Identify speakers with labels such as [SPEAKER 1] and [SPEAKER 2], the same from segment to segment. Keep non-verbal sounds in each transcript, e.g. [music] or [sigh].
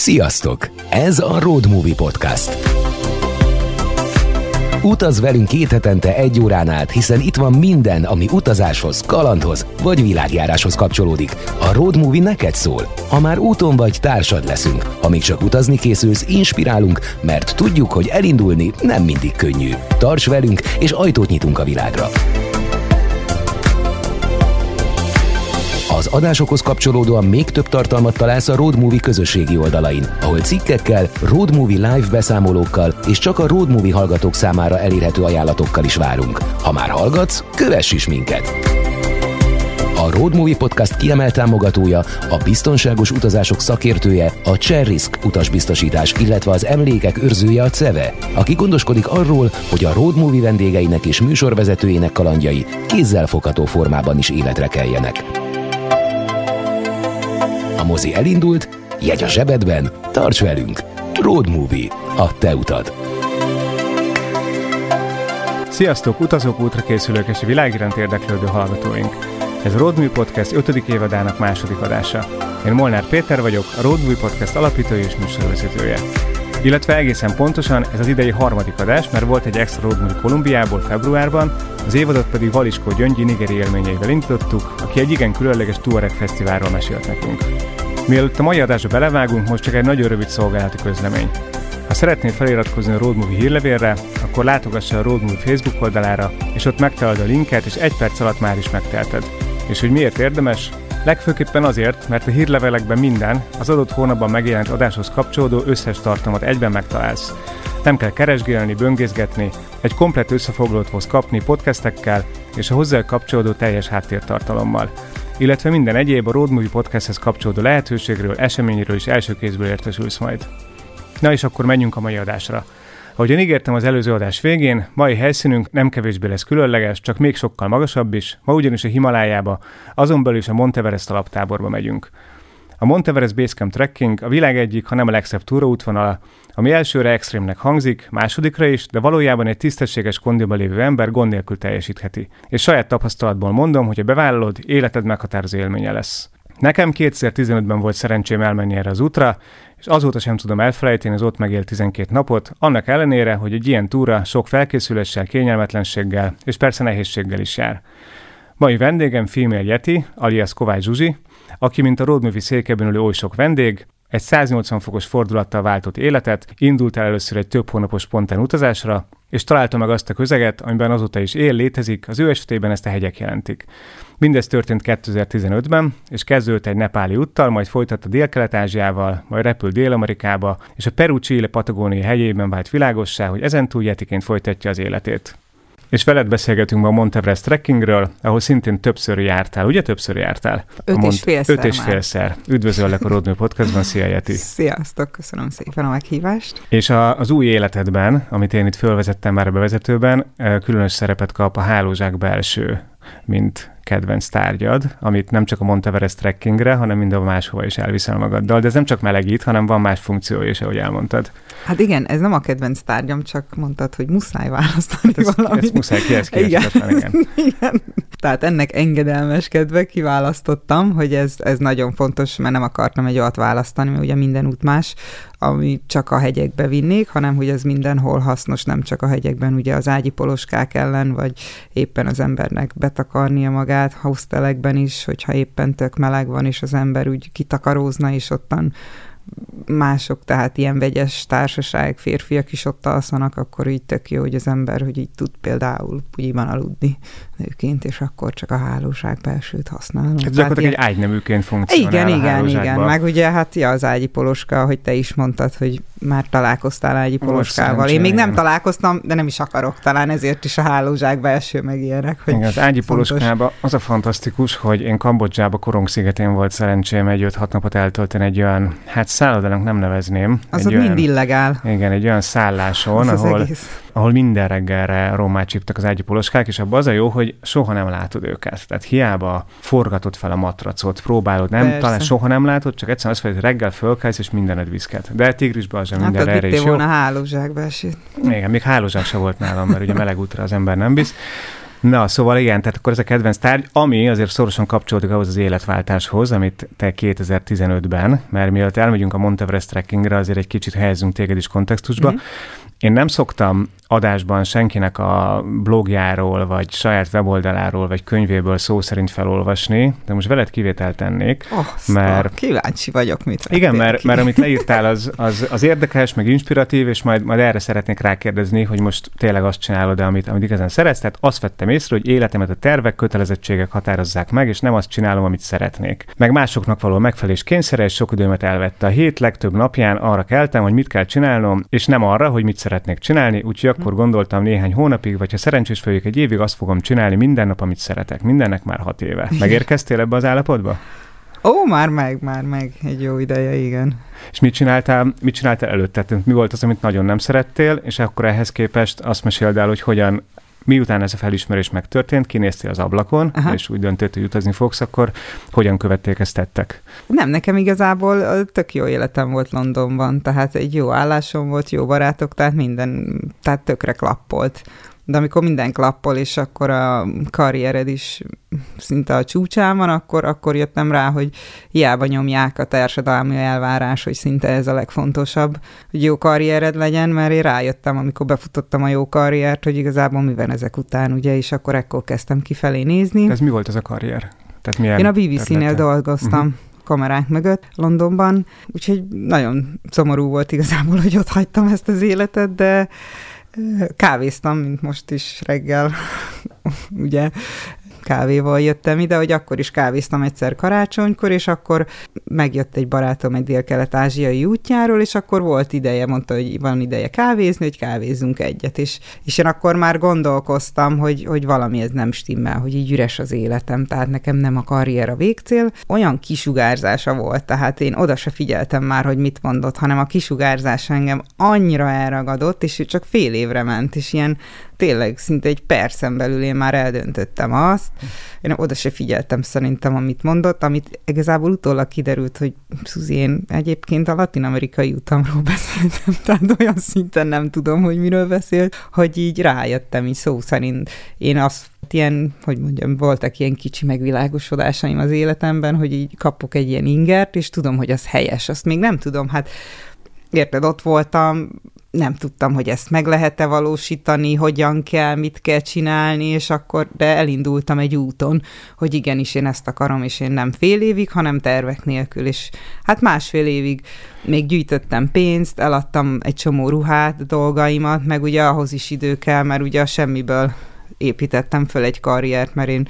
[SPEAKER 1] Sziasztok! Ez a Road Movie Podcast. Utaz velünk két hetente egy órán át, hiszen itt van minden, ami utazáshoz, kalandhoz vagy világjáráshoz kapcsolódik. A Road Movie neked szól. Ha már úton vagy, társad leszünk. Ha még csak utazni készülsz, inspirálunk, mert tudjuk, hogy elindulni nem mindig könnyű. Tarts velünk, és ajtót nyitunk a világra. Az adásokhoz kapcsolódóan még több tartalmat találsz a Road Movie közösségi oldalain, ahol cikkekkel, Road Movie live beszámolókkal és csak a Road Movie hallgatók számára elérhető ajánlatokkal is várunk. Ha már hallgatsz, kövess is minket! A Road Movie Podcast kiemelt támogatója, a biztonságos utazások szakértője, a Cherrisk utasbiztosítás, illetve az emlékek őrzője a CEVE, aki gondoskodik arról, hogy a Road Movie vendégeinek és műsorvezetőjének kalandjai kézzelfogható formában is életre keljenek. A mozi elindult, jegy a zsebedben, tarts velünk! Road Movie. A te utad.
[SPEAKER 2] Sziasztok, utazók, útra készülők és a világ iránt érdeklődő hallgatóink! Ez a Road Movie Podcast 5. évadának második adása. Én Molnár Péter vagyok, a Road Movie Podcast alapítója és műsorvezetője. Illetve egészen pontosan ez az idei harmadik adás, mert volt egy extra Road Movie Kolumbiából februárban, az évadot pedig Valiskó Gyöngyi nigeri élményeivel indítottuk, aki egy igen különleges Tuareg Fesztiválról mesélt nekünk. Mielőtt a mai adásba belevágunk, most csak egy nagyon rövid szolgálati közlemény. Ha szeretnél feliratkozni a Road Movie hírlevélre, akkor látogass a Road Movie Facebook oldalára, és ott megtalálod a linket, és egy perc alatt már is megtelted. És hogy miért érdemes? Legfőképpen azért, mert a hírlevelekben minden, az adott hónapban megjelent adáshoz kapcsolódó összes tartalmat egyben megtalálsz. Nem kell keresgélni, böngészgetni, egy komplet összefoglalót fogsz kapni podcastekkel és a hozzá kapcsolódó teljes háttértartalommal illetve minden egyéb a Road Movie Podcasthez kapcsolódó lehetőségről, eseményről is első kézből értesülsz majd. Na és akkor menjünk a mai adásra. Ahogyan ígértem az előző adás végén, mai helyszínünk nem kevésbé lesz különleges, csak még sokkal magasabb is, ma ugyanis a Himalájába, azon belül is a Monteverest alaptáborba megyünk. A Monteverest Basecamp Trekking a világ egyik, ha nem a legszebb túraútvonala, ami elsőre extrémnek hangzik, másodikra is, de valójában egy tisztességes kondiban lévő ember gond nélkül teljesítheti. És saját tapasztalatból mondom, hogy a bevállalod, életed meghatározó élménye lesz. Nekem 2015-ben volt szerencsém elmenni erre az útra, és azóta sem tudom elfelejteni az ott megélt 12 napot, annak ellenére, hogy egy ilyen túra sok felkészüléssel, kényelmetlenséggel és persze nehézséggel is jár. Mai vendégem Female Yeti, alias Kovács Zsuzsi, aki, mint a Road Movie székeben ülő oly sok vendég, egy 180 fokos fordulattal váltott életet, indult el először egy több hónapos spontán utazásra, és találta meg azt a közeget, amiben azóta is él, létezik, az ő esetében ezt a hegyek jelentik. Mindez történt 2015-ben, és kezdődött egy nepáli úttal, majd folytatta Dél-Kelet-Ázsiával, majd repült Dél-Amerikába, és a Peru-Chile Patagónia hegyében vált világossá, hogy ezentúl jetiként folytatja az életét. És veled beszélgetünk ma a Monteverest trekkingről, ahol szintén többször jártál. Ugye többször jártál?
[SPEAKER 3] Öt
[SPEAKER 2] Mont-
[SPEAKER 3] és félszer
[SPEAKER 2] Öt és félszer. Üdvözöllek a Rodnő Podcastban, szia Jeti.
[SPEAKER 3] Sziasztok, köszönöm szépen a meghívást.
[SPEAKER 2] És a, az új életedben, amit én itt fölvezettem már a bevezetőben, eh, különös szerepet kap a hálózsák belső, mint kedvenc tárgyad, amit nem csak a Monteverest trekkingre, hanem mindenhol máshova is elviszel magaddal. De ez nem csak melegít, hanem van más funkciója is, ahogy elmondtad.
[SPEAKER 3] Hát igen, ez nem a kedvenc tárgyam, csak mondtad, hogy muszáj választani
[SPEAKER 2] Hát ez,
[SPEAKER 3] valamit.
[SPEAKER 2] ez muszáj ki, ez
[SPEAKER 3] Igen.
[SPEAKER 2] igen. [laughs]
[SPEAKER 3] igen. Tehát ennek engedelmeskedve kiválasztottam, hogy ez, ez nagyon fontos, mert nem akartam egy olyat választani, mert ugye minden út más, ami csak a hegyekbe vinnék, hanem hogy ez mindenhol hasznos, nem csak a hegyekben, ugye az ágyi poloskák ellen, vagy éppen az embernek betakarnia magát, hostelekben is, hogyha éppen tök meleg van, és az ember úgy kitakarózna, és ottan mások, tehát ilyen vegyes társaság, férfiak is ott alszanak, akkor így tök jó, hogy az ember, hogy így tud például bugyiban aludni nőként, és akkor csak a hálóság belsőt használom.
[SPEAKER 2] Ez gyakorlatilag
[SPEAKER 3] ilyen-
[SPEAKER 2] egy ágynevűként funkcionál
[SPEAKER 3] igen,
[SPEAKER 2] a
[SPEAKER 3] igen, igen. Meg ugye hát ja, az ágyi poloska, hogy te is mondtad, hogy már találkoztál ágyi poloskával. Én még nem találkoztam, de nem is akarok talán, ezért is a hálózság belső meg ilyenek. Hogy
[SPEAKER 2] Igen, az ágyi poloskába az a fantasztikus, hogy én Kambodzsába Korong szigetén volt szerencsém egy 5-6 napot eltölteni egy olyan, hát szállodának nem nevezném.
[SPEAKER 3] Az
[SPEAKER 2] egy
[SPEAKER 3] ott
[SPEAKER 2] olyan,
[SPEAKER 3] mind illegál.
[SPEAKER 2] Igen, egy olyan szálláson,
[SPEAKER 3] Az az
[SPEAKER 2] ahol,
[SPEAKER 3] egész.
[SPEAKER 2] Ahol minden reggelre rommát csíptek az ágyi poloskák, és abban az a jó, hogy soha nem látod őket. Tehát hiába forgatod fel a matracot, próbálod, nem,
[SPEAKER 3] Persze.
[SPEAKER 2] talán soha nem látod, csak egyszerűen mondod, hogy reggel fölkelsz, és mindened viszket. De tigrisbe az sem
[SPEAKER 3] Hát
[SPEAKER 2] minden
[SPEAKER 3] ott
[SPEAKER 2] erre is
[SPEAKER 3] vittél
[SPEAKER 2] jó.
[SPEAKER 3] volna hálózság belsőt.
[SPEAKER 2] Igen, még hálózság se volt nálam, mert ugye meleg útra az ember nem visz. Na, szóval igen, tehát akkor ez a kedvenc tárgy, ami azért szorosan kapcsolódik ahhoz az életváltáshoz, amit te 2015-ben, mert mielőtt elmegyünk a Monteverest trekkingre, azért egy kicsit helyezünk téged is kontextusba. Mm-hmm. Én nem szoktam adásban senkinek a blogjáról, vagy saját weboldaláról, vagy könyvéből szó szerint felolvasni, de most veled kivételt tennék,
[SPEAKER 3] oh, mert... Kíváncsi vagyok, mit
[SPEAKER 2] Igen, mert, mert amit [laughs] leírtál, az, az, az érdekes, meg inspiratív, és majd, majd erre szeretnék rákérdezni, hogy most tényleg azt csinálod, amit, amit igazán szeretsz. Tehát azt vettem észre, hogy életemet a tervek, kötelezettségek határozzák meg, és nem azt csinálom, amit szeretnék. Meg másoknak való megfelelés kényszere, és sok időmet elvette. A hét legtöbb napján arra keltem, hogy mit kell csinálnom, és nem arra, hogy mit szeretnék csinálni, úgyhogy akkor gondoltam néhány hónapig, vagy ha szerencsés vagyok egy évig, azt fogom csinálni minden nap, amit szeretek. Mindennek már hat éve. Megérkeztél ebbe az állapotba?
[SPEAKER 3] Ó, már meg, már meg, egy jó ideje, igen.
[SPEAKER 2] És mit csináltál, mit csináltál előtte? Mi volt az, amit nagyon nem szerettél, és akkor ehhez képest azt meséld el, hogy hogyan miután ez a felismerés megtörtént, kinéztél az ablakon, Aha. és úgy döntött, hogy utazni fogsz, akkor hogyan követték ezt tettek?
[SPEAKER 3] Nem, nekem igazából tök jó életem volt Londonban, tehát egy jó állásom volt, jó barátok, tehát minden, tehát tökre klappolt de amikor minden klappol, és akkor a karriered is szinte a csúcsán van, akkor, akkor jöttem rá, hogy hiába nyomják a társadalmi elvárás, hogy szinte ez a legfontosabb, hogy jó karriered legyen, mert én rájöttem, amikor befutottam a jó karriert, hogy igazából mi van ezek után, ugye, és akkor ekkor kezdtem kifelé nézni.
[SPEAKER 2] Ez mi volt ez a karrier? Tehát milyen
[SPEAKER 3] Én a BBC-nél dolgoztam. Uh-huh kamerák mögött Londonban, úgyhogy nagyon szomorú volt igazából, hogy ott hagytam ezt az életet, de kávéztam, mint most is reggel, [laughs] ugye kávéval jöttem ide, hogy akkor is kávéztam egyszer karácsonykor, és akkor megjött egy barátom egy dél-kelet-ázsiai útjáról, és akkor volt ideje, mondta, hogy van ideje kávézni, hogy kávézzunk egyet, és, és én akkor már gondolkoztam, hogy, hogy valami ez nem stimmel, hogy így üres az életem, tehát nekem nem a karrier a végcél. Olyan kisugárzása volt, tehát én oda se figyeltem már, hogy mit mondott, hanem a kisugárzás engem annyira elragadott, és csak fél évre ment, és ilyen tényleg szinte egy percen belül én már eldöntöttem azt. Én oda se figyeltem szerintem, amit mondott, amit igazából utólag kiderült, hogy Szuzi, én egyébként a latin-amerikai utamról [laughs] beszéltem, tehát olyan szinten nem tudom, hogy miről beszélt, hogy így rájöttem, így szó szerint én azt ilyen, hogy mondjam, voltak ilyen kicsi megvilágosodásaim az életemben, hogy így kapok egy ilyen ingert, és tudom, hogy az helyes. Azt még nem tudom, hát érted, ott voltam, nem tudtam, hogy ezt meg lehet-e valósítani, hogyan kell, mit kell csinálni, és akkor, de elindultam egy úton, hogy igenis én ezt akarom, és én nem fél évig, hanem tervek nélkül, és hát másfél évig. Még gyűjtöttem pénzt, eladtam egy csomó ruhát, dolgaimat, meg ugye ahhoz is idő kell, mert ugye semmiből építettem föl egy karriert, mert én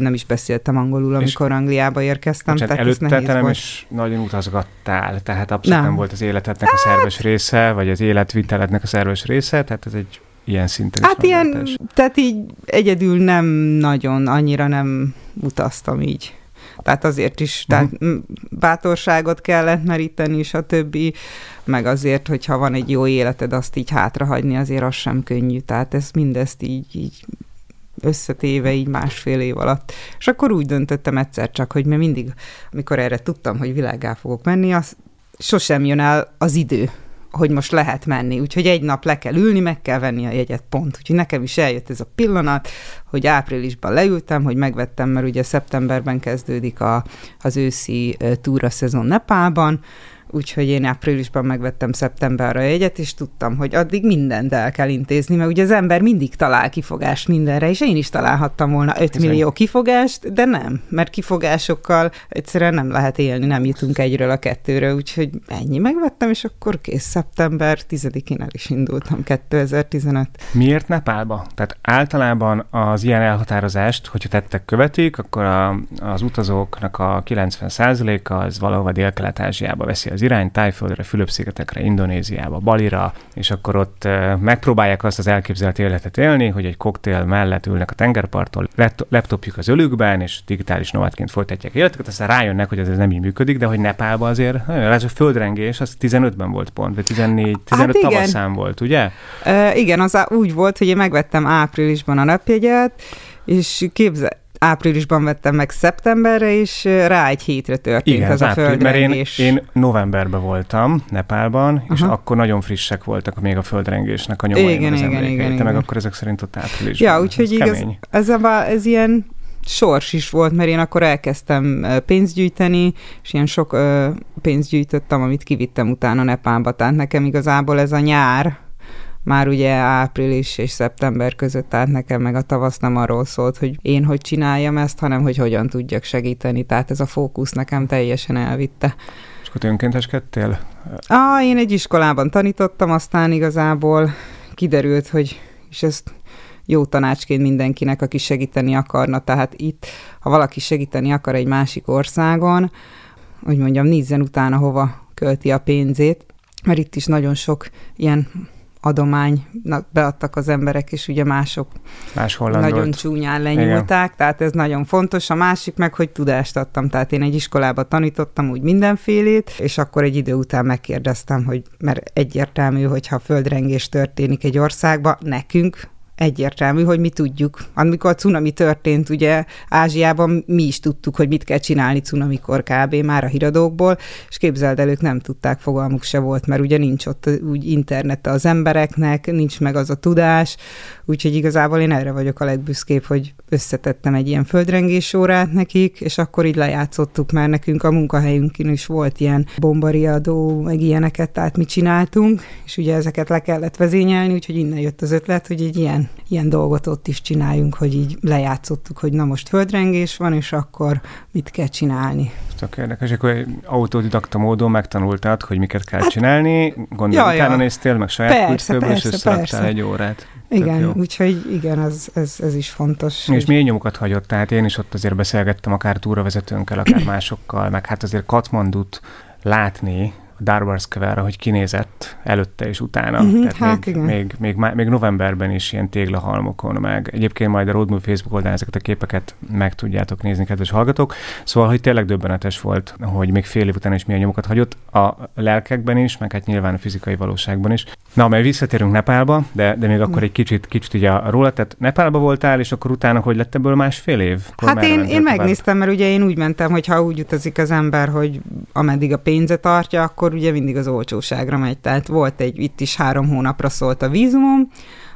[SPEAKER 3] nem is beszéltem angolul, amikor és Angliába érkeztem.
[SPEAKER 2] Bocsánat, tehát előtte te nem volt. is nagyon utazgattál, tehát abszolút nem, nem volt az életednek a szerves hát- része, vagy az életvitelednek a szerves része, tehát ez egy ilyen szinten
[SPEAKER 3] Hát ilyen, tehát így egyedül nem nagyon, annyira nem utaztam így. Tehát azért is, uh-huh. tehát bátorságot kellett meríteni, és a többi, meg azért, hogyha van egy jó életed, azt így hátrahagyni, azért az sem könnyű. Tehát ezt mindezt így, így összetéve így másfél év alatt. És akkor úgy döntöttem egyszer csak, hogy mert mindig, amikor erre tudtam, hogy világá fogok menni, az sosem jön el az idő, hogy most lehet menni. Úgyhogy egy nap le kell ülni, meg kell venni a jegyet, pont. Úgyhogy nekem is eljött ez a pillanat, hogy áprilisban leültem, hogy megvettem, mert ugye szeptemberben kezdődik a, az őszi túra szezon Nepálban, úgyhogy én áprilisban megvettem szeptemberre a jegyet, és tudtam, hogy addig mindent el kell intézni, mert ugye az ember mindig talál kifogást mindenre, és én is találhattam volna 5 millió kifogást, de nem, mert kifogásokkal egyszerűen nem lehet élni, nem jutunk egyről a kettőre, úgyhogy ennyi megvettem, és akkor kész szeptember 10-én el is indultam 2015.
[SPEAKER 2] Miért Nepálba? Tehát általában az ilyen elhatározást, hogyha tettek követik, akkor a, az utazóknak a 90%-a az valahova Dél-Kelet-Ázsiába veszi az az irány Tájföldre, Fülöp-szigetekre, Indonéziába, Balira, és akkor ott megpróbálják azt az elképzelt életet élni, hogy egy koktél mellett ülnek a tengerparton, laptopjuk az ölükben, és digitális nomádként folytatják életüket, aztán rájönnek, hogy ez nem így működik, de hogy Nepálban azért, ez a földrengés, az 15-ben volt pont, vagy 14, 15 hát tavaszán volt, ugye?
[SPEAKER 3] Uh, igen, az úgy volt, hogy én megvettem áprilisban a napjegyet, és képzel, áprilisban vettem meg szeptemberre, és rá egy hétre történt Igen, ez a földrengés.
[SPEAKER 2] Mert én, én novemberben voltam Nepálban, és Aha. akkor nagyon frissek voltak még a földrengésnek a nyomai
[SPEAKER 3] igen, az igen, igen, igen,
[SPEAKER 2] Te meg akkor ezek szerint ott áprilisban.
[SPEAKER 3] Ja, úgyhogy ez igaz, ez, a, ez ilyen sors is volt, mert én akkor elkezdtem pénzt gyűjteni, és ilyen sok pénzt gyűjtöttem, amit kivittem utána Nepálba. Tehát nekem igazából ez a nyár, már ugye április és szeptember között, tehát nekem meg a tavasz nem arról szólt, hogy én hogy csináljam ezt, hanem hogy hogyan tudjak segíteni. Tehát ez a fókusz nekem teljesen elvitte.
[SPEAKER 2] És akkor önkénteskedtél?
[SPEAKER 3] Ah, én egy iskolában tanítottam, aztán igazából kiderült, hogy és ezt jó tanácsként mindenkinek, aki segíteni akarna. Tehát itt, ha valaki segíteni akar egy másik országon, hogy mondjam, nézzen utána, hova költi a pénzét, mert itt is nagyon sok ilyen adománynak beadtak az emberek, és ugye mások
[SPEAKER 2] Máshol
[SPEAKER 3] nagyon csúnyán lenyúlták, Igen. tehát ez nagyon fontos. A másik meg, hogy tudást adtam, tehát én egy iskolába tanítottam úgy mindenfélét, és akkor egy idő után megkérdeztem, hogy mert egyértelmű, hogyha földrengés történik egy országba, nekünk egyértelmű, hogy mi tudjuk. Amikor a cunami történt, ugye Ázsiában mi is tudtuk, hogy mit kell csinálni cunamikor kb. már a híradókból, és képzeld el, ők nem tudták, fogalmuk se volt, mert ugye nincs ott úgy internete az embereknek, nincs meg az a tudás, úgyhogy igazából én erre vagyok a legbüszkébb, hogy összetettem egy ilyen földrengés órát nekik, és akkor így lejátszottuk, mert nekünk a munkahelyünkön is volt ilyen bombariadó, meg ilyeneket, tehát mi csináltunk, és ugye ezeket le kellett vezényelni, úgyhogy innen jött az ötlet, hogy egy ilyen ilyen dolgot ott is csináljunk, hogy így lejátszottuk, hogy na most földrengés van, és akkor mit kell csinálni.
[SPEAKER 2] Tök érdekes, akkor autodidakta módon megtanultad, hogy miket kell hát, csinálni, gondolom, ja, utána ja. néztél, meg saját kulcsköből, és összeraktál egy órát.
[SPEAKER 3] Igen, úgyhogy igen, az, ez, ez is fontos.
[SPEAKER 2] És milyen nyomokat hagyott? Tehát én is ott azért beszélgettem akár túravezetőnkkel, akár [coughs] másokkal, meg hát azért Katmandut látni, Darbarskvára, hogy kinézett előtte és utána.
[SPEAKER 3] Uh-huh, Tehát hát
[SPEAKER 2] még, még, még, még, novemberben is ilyen téglahalmokon, meg egyébként majd a Roadmove Facebook oldalán ezeket a képeket meg tudjátok nézni, kedves hallgatók. Szóval, hogy tényleg döbbenetes volt, hogy még fél év után is milyen nyomokat hagyott a lelkekben is, meg hát nyilván a fizikai valóságban is. Na, mert visszatérünk Nepálba, de, de még akkor mhm. egy kicsit, kicsit ugye a róla, tehát Nepálba voltál, és akkor utána hogy lett ebből másfél év?
[SPEAKER 3] Akkor hát én, én megnéztem, mert ugye én úgy mentem, hogy ha úgy utazik az ember, hogy ameddig a pénze tartja, akkor akkor ugye mindig az olcsóságra megy. Tehát volt egy, itt is három hónapra szólt a vízumom,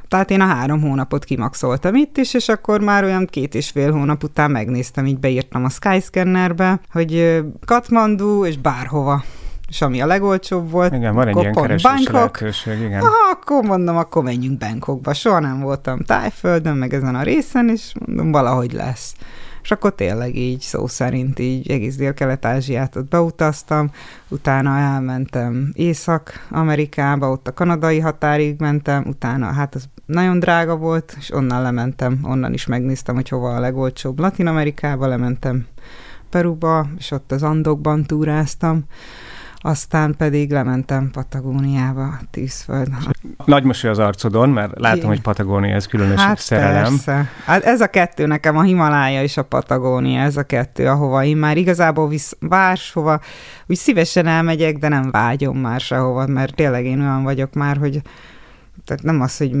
[SPEAKER 3] tehát én a három hónapot kimaxoltam itt is, és akkor már olyan két és fél hónap után megnéztem, így beírtam a Skyscannerbe, hogy Katmandu és bárhova és ami a legolcsóbb volt.
[SPEAKER 2] Igen, van egy ilyen keresési lehetőség, igen.
[SPEAKER 3] Aha, akkor mondom, akkor menjünk Bangkokba. Soha nem voltam Tájföldön, meg ezen a részen, és mondom, valahogy lesz. És akkor tényleg így szó szerint így egész Dél-Kelet-Ázsiát ott beutaztam, utána elmentem Észak-Amerikába, ott a kanadai határig mentem, utána hát az nagyon drága volt, és onnan lementem, onnan is megnéztem, hogy hova a legolcsóbb. Latin-Amerikába lementem Peruba, és ott az Andokban túráztam, aztán pedig lementem Patagóniába, tűzföld.
[SPEAKER 2] Nagy mosoly az arcodon, mert látom, Igen. hogy Patagónia ez különös hát szerelem.
[SPEAKER 3] Persze. Hát ez a kettő nekem, a Himalája és a Patagónia, ez a kettő, ahova én már igazából visz, máshova, úgy szívesen elmegyek, de nem vágyom már sehova, mert tényleg én olyan vagyok már, hogy tehát nem az, hogy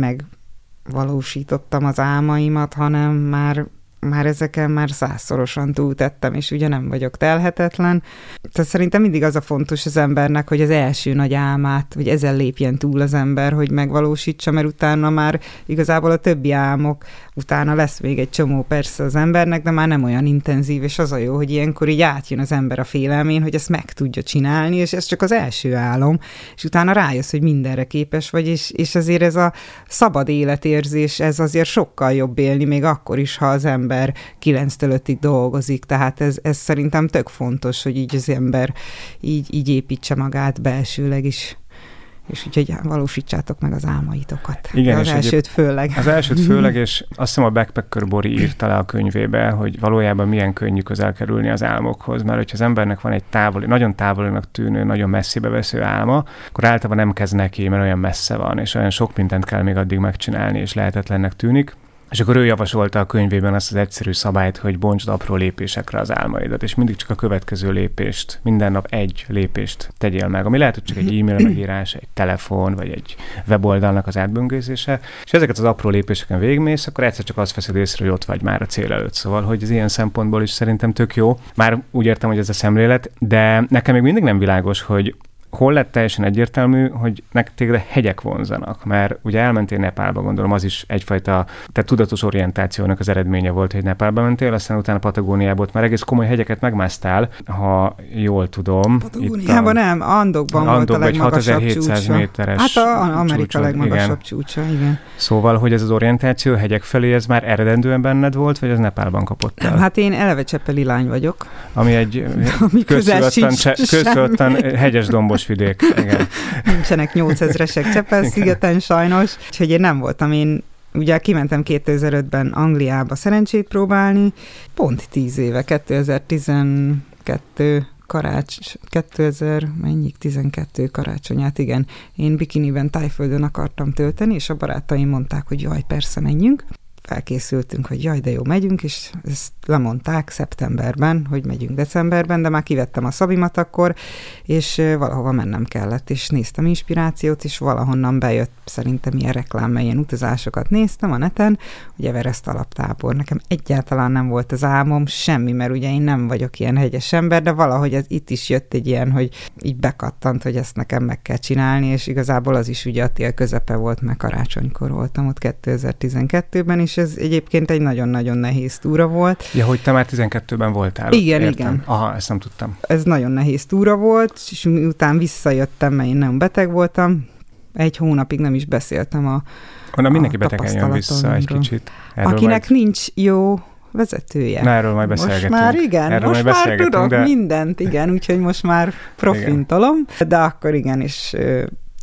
[SPEAKER 3] megvalósítottam az álmaimat, hanem már már ezeken már százszorosan túltettem, és ugye nem vagyok telhetetlen. Tehát szerintem mindig az a fontos az embernek, hogy az első nagy álmát, hogy ezen lépjen túl az ember, hogy megvalósítsa, mert utána már igazából a többi álmok, utána lesz még egy csomó persze az embernek, de már nem olyan intenzív, és az a jó, hogy ilyenkor így átjön az ember a félelmén, hogy ezt meg tudja csinálni, és ez csak az első álom, és utána rájössz, hogy mindenre képes vagy, és, és azért ez a szabad életérzés, ez azért sokkal jobb élni, még akkor is, ha az ember 9-től 5-ig dolgozik, tehát ez, ez szerintem tök fontos, hogy így az ember így, így építse magát belsőleg is és úgyhogy valósítsátok meg az álmaitokat. Igen, De az és elsőt főleg.
[SPEAKER 2] Az elsőt [laughs] főleg, és azt hiszem a Backpacker Bori írta le a könyvébe, hogy valójában milyen könnyű közel kerülni az álmokhoz, mert hogyha az embernek van egy távoli, nagyon távolinak tűnő, nagyon messzibe vesző álma, akkor általában nem kezd neki, mert olyan messze van, és olyan sok mindent kell még addig megcsinálni, és lehetetlennek tűnik és akkor ő javasolta a könyvében azt az egyszerű szabályt, hogy bontsd apró lépésekre az álmaidat, és mindig csak a következő lépést, minden nap egy lépést tegyél meg, ami lehet, hogy csak egy e-mail megírás, egy telefon, vagy egy weboldalnak az átböngészése, és ezeket az apró lépéseken végmész, akkor egyszer csak azt veszed észre, hogy ott vagy már a cél előtt. Szóval, hogy ez ilyen szempontból is szerintem tök jó. Már úgy értem, hogy ez a szemlélet, de nekem még mindig nem világos, hogy hol lett teljesen egyértelmű, hogy nektek hegyek vonzanak, mert ugye elmentél Nepálba, gondolom az is egyfajta tehát tudatos orientációnak az eredménye volt, hogy Nepálba mentél, aztán utána Patagóniába ott már egész komoly hegyeket megmásztál, ha jól tudom.
[SPEAKER 3] Patagóniában nem, Andokban Andok, volt a legmagasabb 6700 csúcsa.
[SPEAKER 2] méteres
[SPEAKER 3] Hát a Amerika csúcson, legmagasabb igen. csúcsa, igen.
[SPEAKER 2] Szóval, hogy ez az orientáció hegyek felé, ez már eredendően benned volt, vagy ez Nepálban kapott el?
[SPEAKER 3] Hát én eleve Csepeli lány vagyok.
[SPEAKER 2] Ami egy közvetlen hegyes dombos vidék. Igen. [laughs]
[SPEAKER 3] Nincsenek 8000-esek Csepel-szigeten sajnos, úgyhogy én nem voltam. Én ugye kimentem 2005-ben Angliába szerencsét próbálni, pont 10 éve, 2012 karács, 2000, mennyi, 12 karácsonyát, igen. Én bikiniben tájföldön akartam tölteni, és a barátaim mondták, hogy jaj, persze menjünk felkészültünk, hogy jaj, de jó, megyünk, és ezt lemondták szeptemberben, hogy megyünk decemberben, de már kivettem a szabimat akkor, és valahova mennem kellett, és néztem inspirációt, és valahonnan bejött szerintem ilyen reklám, ilyen utazásokat néztem a neten, ugye Everest alaptábor. Nekem egyáltalán nem volt az álmom, semmi, mert ugye én nem vagyok ilyen hegyes ember, de valahogy ez itt is jött egy ilyen, hogy így bekattant, hogy ezt nekem meg kell csinálni, és igazából az is ugye a tél közepe volt, mert karácsonykor voltam ott 2012-ben, és ez egyébként egy nagyon-nagyon nehéz túra volt.
[SPEAKER 2] Ja, hogy te már 12-ben voltál.
[SPEAKER 3] Igen, ott, igen.
[SPEAKER 2] Aha, ezt nem tudtam.
[SPEAKER 3] Ez nagyon nehéz túra volt, és miután visszajöttem, mert én nem beteg voltam, egy hónapig nem is beszéltem a
[SPEAKER 2] Onnan mindenki betegen jön vissza egy kicsit.
[SPEAKER 3] Erről Akinek majd... nincs jó vezetője.
[SPEAKER 2] Na, erről majd beszélgetünk.
[SPEAKER 3] Most már igen, erről most már tudok de... mindent, igen, úgyhogy most már profintolom, de akkor igen, és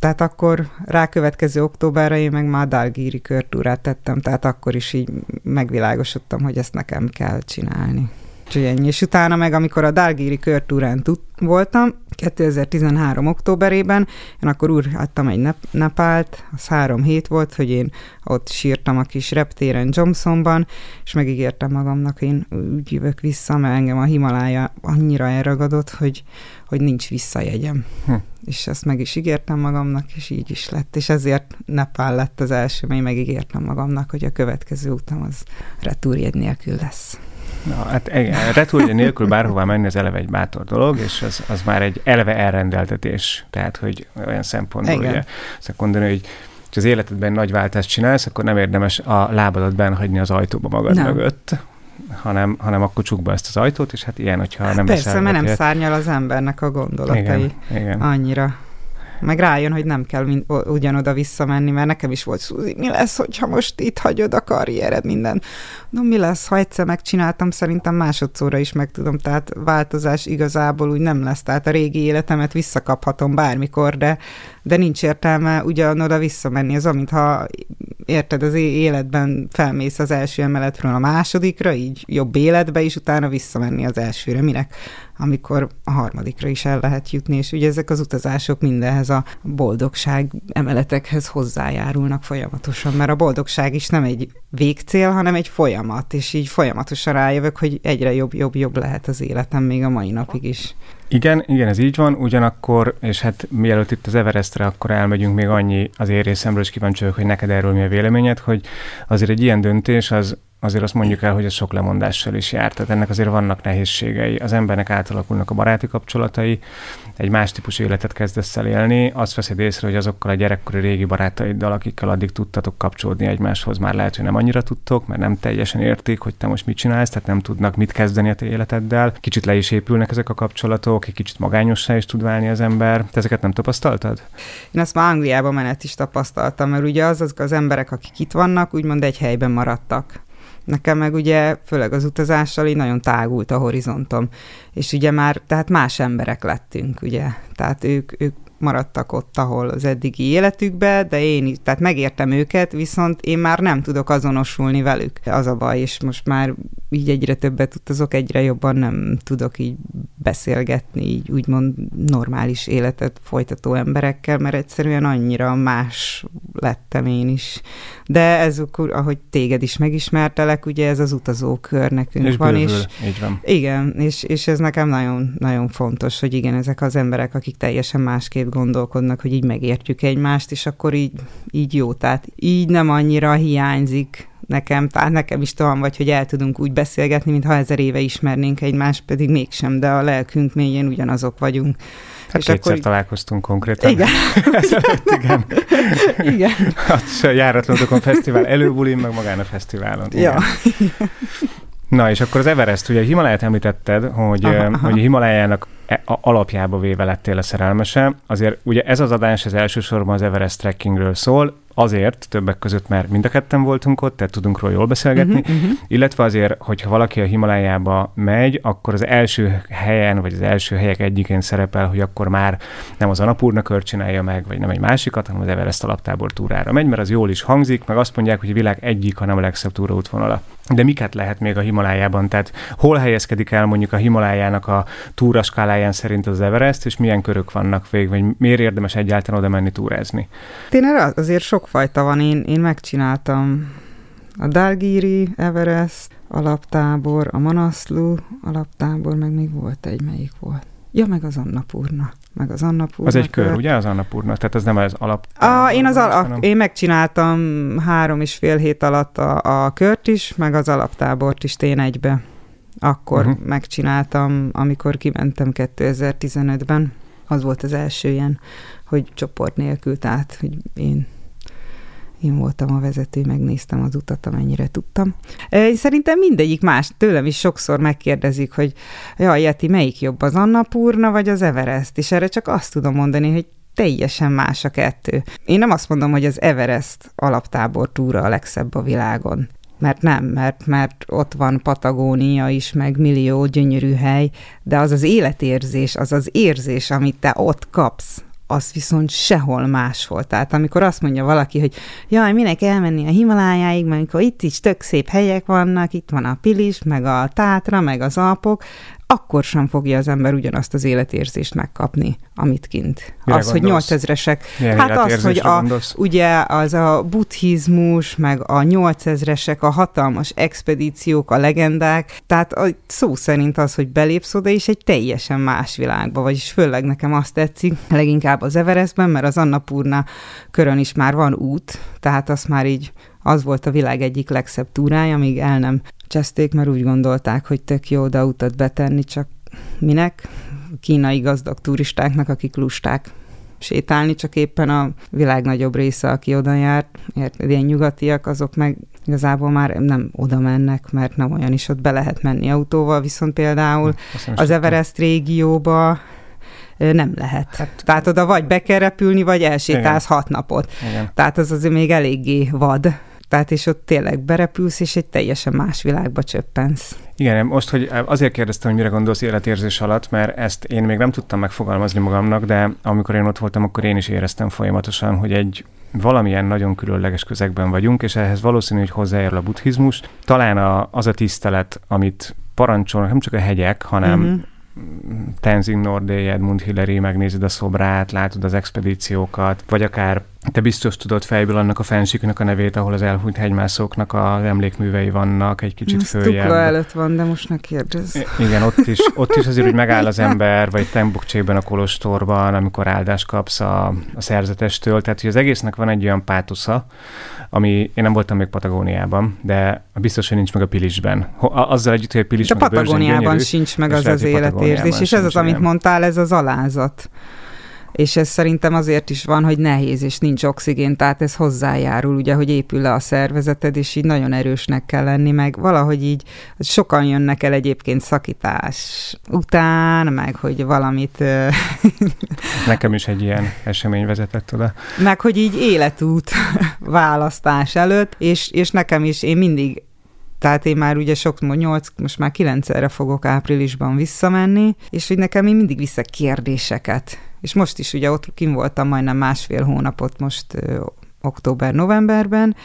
[SPEAKER 3] tehát akkor rákövetkező októberre én meg már Dalgíri körtúrát tettem, tehát akkor is így megvilágosodtam, hogy ezt nekem kell csinálni. Úgyhogy ennyi. És utána meg, amikor a Dalgíri körtúrán tud, voltam, 2013. októberében, én akkor úgy adtam egy nep- Nepált, az három hét volt, hogy én ott sírtam a kis reptéren Johnsonban, és megígértem magamnak, én úgy jövök vissza, mert engem a Himalája annyira elragadott, hogy, hogy nincs visszajegyem. Hm. És ezt meg is ígértem magamnak, és így is lett. És ezért Nepál lett az első, mert én megígértem magamnak, hogy a következő utam az retúrjegy nélkül lesz.
[SPEAKER 2] Na, hát igen, retúrja nélkül bárhová menni az eleve egy bátor dolog, és az, az már egy eleve elrendeltetés. Tehát, hogy olyan szempontból igen. ugye, azt mondani, hogy ha az életedben nagy váltást csinálsz, akkor nem érdemes a lábadat benhagyni az ajtóba magad nem. mögött, hanem, hanem akkor csukd be ezt az ajtót, és hát ilyen, hogyha hát nem
[SPEAKER 3] Persze, mert nem szárnyal az embernek a gondolatai igen, igen. annyira. Meg rájön, hogy nem kell mind, ugyanoda visszamenni, mert nekem is volt Suzi, mi lesz, hogyha most itt hagyod a karriered? Minden. No, mi lesz, ha egyszer megcsináltam, szerintem másodszorra is meg tudom, tehát változás igazából úgy nem lesz, tehát a régi életemet visszakaphatom bármikor, de, de nincs értelme ugyanoda visszamenni. Ez amintha érted, az életben felmész az első emeletről a másodikra, így jobb életbe, és utána visszamenni az elsőre. Minek? amikor a harmadikra is el lehet jutni, és ugye ezek az utazások mindenhez a boldogság emeletekhez hozzájárulnak folyamatosan, mert a boldogság is nem egy végcél, hanem egy folyamat, és így folyamatosan rájövök, hogy egyre jobb, jobb, jobb lehet az életem még a mai napig is.
[SPEAKER 2] Igen, igen, ez így van, ugyanakkor, és hát mielőtt itt az Everestre, akkor elmegyünk még annyi az én részemről, és kíváncsi vagyok, hogy neked erről mi a véleményed, hogy azért egy ilyen döntés az azért azt mondjuk el, hogy ez sok lemondással is jár. Tehát ennek azért vannak nehézségei. Az embernek átalakulnak a baráti kapcsolatai, egy más típusú életet kezdesz el élni, azt veszed észre, hogy azokkal a gyerekkori régi barátaiddal, akikkel addig tudtatok kapcsolódni egymáshoz, már lehet, hogy nem annyira tudtok, mert nem teljesen értik, hogy te most mit csinálsz, tehát nem tudnak mit kezdeni a te életeddel. Kicsit le is épülnek ezek a kapcsolatok, egy kicsit magányossá is tud válni az ember. Te ezeket nem tapasztaltad?
[SPEAKER 3] Én ezt már Angliában menet is tapasztaltam, mert ugye az, azok az emberek, akik itt vannak, úgymond egy helyben maradtak. Nekem meg ugye, főleg az utazással így nagyon tágult a horizontom. És ugye már, tehát más emberek lettünk, ugye. Tehát ők, ők maradtak ott, ahol az eddigi életükbe, de én is, tehát megértem őket, viszont én már nem tudok azonosulni velük. Az a baj, és most már így egyre többet utazok, egyre jobban nem tudok így beszélgetni, így úgymond normális életet folytató emberekkel, mert egyszerűen annyira más lettem én is. De ez, ahogy téged is megismertelek, ugye ez az utazókör nekünk
[SPEAKER 2] és
[SPEAKER 3] van.
[SPEAKER 2] Bővül,
[SPEAKER 3] és
[SPEAKER 2] így van.
[SPEAKER 3] Igen, és, és ez nekem nagyon, nagyon fontos, hogy igen, ezek az emberek, akik teljesen másképp gondolkodnak, hogy így megértjük egymást, és akkor így, így jó. Tehát így nem annyira hiányzik nekem, tehát nekem is tudom, vagy hogy el tudunk úgy beszélgetni, mintha ezer éve ismernénk egymást, pedig mégsem, de a lelkünk mélyén ugyanazok vagyunk.
[SPEAKER 2] Hát és kétszer akkor... találkoztunk konkrétan.
[SPEAKER 3] Igen.
[SPEAKER 2] Ezelőtt, [laughs] igen.
[SPEAKER 3] igen.
[SPEAKER 2] Hát a járatlanokon fesztivál előbulin, meg magán a fesztiválon. Igen.
[SPEAKER 3] Ja.
[SPEAKER 2] Na, és akkor az Everest, ugye a Himaláját említetted, hogy, aha, aha. hogy a Himalájának alapjába véve lettél a szerelmese. Azért ugye ez az adás az elsősorban az Everest trekkingről szól, azért többek között, mert mind a ketten voltunk ott, tehát tudunk róla jól beszélgetni, uh-huh, uh-huh. illetve azért, hogyha valaki a Himalájába megy, akkor az első helyen, vagy az első helyek egyikén szerepel, hogy akkor már nem az Anapurna kör csinálja meg, vagy nem egy másikat, hanem az Everest alaptábor túrára megy, mert az jól is hangzik, meg azt mondják, hogy a világ egyik, hanem a legszebb túraútvonala. De miket lehet még a Himalájában? Tehát hol helyezkedik el mondjuk a Himalájának a túraskáláján szerint az Everest, és milyen körök vannak végig, vagy miért érdemes egyáltalán oda menni túrázni?
[SPEAKER 3] Én erre azért sokfajta van. Én, én megcsináltam a Dalgiri, Everest, alaptábor, a Manaslu alaptábor, meg még volt egy, melyik volt. Ja, meg az Annapurna. Meg az Annapurna.
[SPEAKER 2] Az egy kör, kör, ugye az Annapurna? Tehát ez nem az alap.
[SPEAKER 3] A, én, az alap, hanem... én megcsináltam három és fél hét alatt a, a kört is, meg az alaptábort is tén egybe. Akkor uh-huh. megcsináltam, amikor kimentem 2015-ben. Az volt az első ilyen, hogy csoport nélkül, tehát hogy én én voltam a vezető, megnéztem az utat, amennyire tudtam. Szerintem mindegyik más, tőlem is sokszor megkérdezik, hogy ja, Jeti, melyik jobb, az Annapurna vagy az Everest? És erre csak azt tudom mondani, hogy teljesen más a kettő. Én nem azt mondom, hogy az Everest alaptábor túra a legszebb a világon. Mert nem, mert, mert ott van Patagónia is, meg millió gyönyörű hely, de az az életérzés, az az érzés, amit te ott kapsz, az viszont sehol máshol. Tehát amikor azt mondja valaki, hogy jaj, minek elmenni a Himalájáig, mert amikor itt is tök szép helyek vannak, itt van a Pilis, meg a Tátra, meg az Alpok, akkor sem fogja az ember ugyanazt az életérzést megkapni, amit kint.
[SPEAKER 2] Mire
[SPEAKER 3] az, gondolsz? hogy 8000-esek. Hát az, hogy a, ugye az a buddhizmus, meg a 8000-esek, a hatalmas expedíciók, a legendák, tehát a szó szerint az, hogy belépsz oda, és egy teljesen más világba, vagyis főleg nekem azt tetszik, leginkább az Everestben, mert az Annapurna körön is már van út, tehát az már így az volt a világ egyik legszebb túrája, amíg el nem cseszték, mert úgy gondolták, hogy tök jó oda utat betenni, csak minek? Kínai gazdag turistáknak, akik lusták sétálni, csak éppen a világ nagyobb része, aki oda járt, ilyen nyugatiak, azok meg igazából már nem oda mennek, mert nem olyan is ott be lehet menni autóval, viszont például az Everest régióba nem lehet. Hát, Tehát oda vagy be kell repülni, vagy elsétálsz igen. hat napot. Igen. Tehát az azért még eléggé vad. Tehát és ott tényleg berepülsz, és egy teljesen más világba csöppensz.
[SPEAKER 2] Igen, most, hogy azért kérdeztem, hogy mire gondolsz életérzés alatt, mert ezt én még nem tudtam megfogalmazni magamnak, de amikor én ott voltam, akkor én is éreztem folyamatosan, hogy egy valamilyen nagyon különleges közegben vagyunk, és ehhez valószínű, hogy hozzájárul a buddhizmus. Talán a, az a tisztelet, amit parancsolnak nem csak a hegyek, hanem uh-huh Tenzing Norgay, Edmund Hillary, megnézed a szobrát, látod az expedíciókat, vagy akár te biztos tudod fejből annak a fensiknek a nevét, ahol az elhúnyt hegymászóknak az emlékművei vannak, egy kicsit Ezt följebb.
[SPEAKER 3] előtt van, de most ne kérdezz.
[SPEAKER 2] igen, ott is, ott is azért, hogy megáll az ember, vagy Tembukcsékben a kolostorban, amikor áldást kapsz a, a szerzetestől. Tehát, hogy az egésznek van egy olyan pátusza, ami én nem voltam még Patagóniában, de biztos, hogy nincs meg a Pilisben. Azzal együtt, hogy a Pilis
[SPEAKER 3] de Patagóniában sincs meg az az életérzés, és ez az, amit mondtál, ez az alázat és ez szerintem azért is van, hogy nehéz, és nincs oxigén, tehát ez hozzájárul, ugye, hogy épül le a szervezeted, és így nagyon erősnek kell lenni, meg valahogy így sokan jönnek el egyébként szakítás után, meg hogy valamit... [laughs]
[SPEAKER 2] Nekem is egy ilyen esemény vezetett oda.
[SPEAKER 3] Meg hogy így életút [laughs] választás előtt, és, és nekem is, én mindig tehát én már ugye sok, nyolc, most már kilencszerre fogok áprilisban visszamenni, és hogy nekem én mindig vissza kérdéseket és most is ugye ott kim voltam majdnem másfél hónapot most október-novemberben,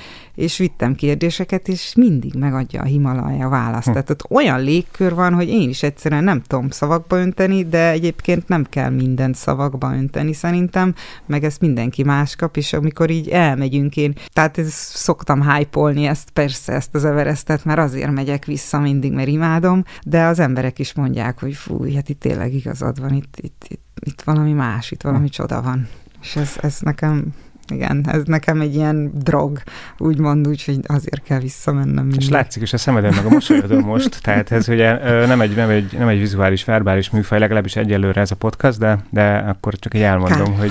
[SPEAKER 3] és vittem kérdéseket, és mindig megadja a Himalaja választ. Hm. Tehát ott olyan légkör van, hogy én is egyszerűen nem tudom szavakba önteni, de egyébként nem kell mindent szavakba önteni szerintem, meg ezt mindenki más kap, és amikor így elmegyünk én, tehát ez, szoktam hype ezt, persze ezt az Everestet, mert azért megyek vissza mindig, mert imádom, de az emberek is mondják, hogy fú, hát itt tényleg igazad van, itt, itt, itt, itt valami más, itt valami hm. csoda van. És ez, ez nekem igen, ez nekem egy ilyen drog, úgymond úgy, hogy azért kell visszamennem.
[SPEAKER 2] Mindig. És látszik is a szemeden, meg a mosolyodon most, tehát ez ugye nem egy, nem egy, nem egy vizuális, verbális műfaj, legalábbis egyelőre ez a podcast, de, de akkor csak egy elmondom, hogy,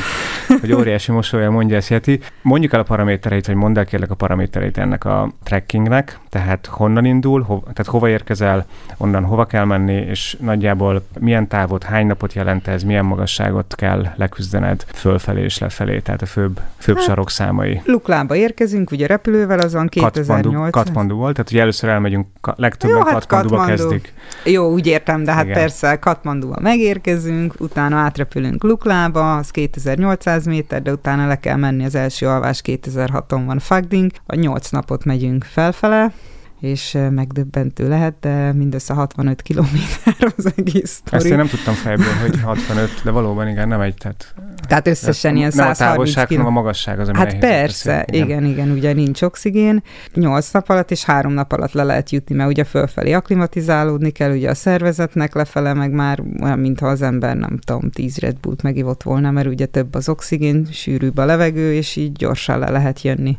[SPEAKER 2] hogy óriási mosolya mondja ezt Jeti. Mondjuk el a paramétereit, vagy mondd el kérlek a paramétereit ennek a trekkingnek, tehát honnan indul, ho, tehát hova érkezel, onnan hova kell menni, és nagyjából milyen távot, hány napot jelent ez, milyen magasságot kell leküzdened fölfelé és lefelé, tehát a főbb, főbb hát, sarokszámai.
[SPEAKER 3] Luklába érkezünk, ugye repülővel, azon 2008.
[SPEAKER 2] Katmandu volt, tehát ugye először elmegyünk, legtöbben Jó, hát Katmanduba Katmandu. kezdik.
[SPEAKER 3] Jó, úgy értem, de hát Igen. persze Katmanduba megérkezünk, utána átrepülünk Luklába, az 2800 méter, de utána le kell menni az első alvás 2006-on van Fagding, a 8 napot megyünk felfele, és megdöbbentő lehet, de mindössze 65 kilométer az egész sztori.
[SPEAKER 2] Ezt én nem tudtam fejből, hogy 65, de valóban igen, nem egy, tehát...
[SPEAKER 3] Tehát összesen ilyen 130
[SPEAKER 2] Nem a távolság, hanem a magasság az, ami
[SPEAKER 3] Hát persze, beszél, igen. igen, igen, ugye nincs oxigén. 8 nap alatt és 3 nap alatt le lehet jutni, mert ugye fölfelé aklimatizálódni kell, ugye a szervezetnek lefele, meg már olyan, mintha az ember, nem tudom, 10 Red Bullt megivott volna, mert ugye több az oxigén, sűrűbb a levegő, és így gyorsan le lehet jönni.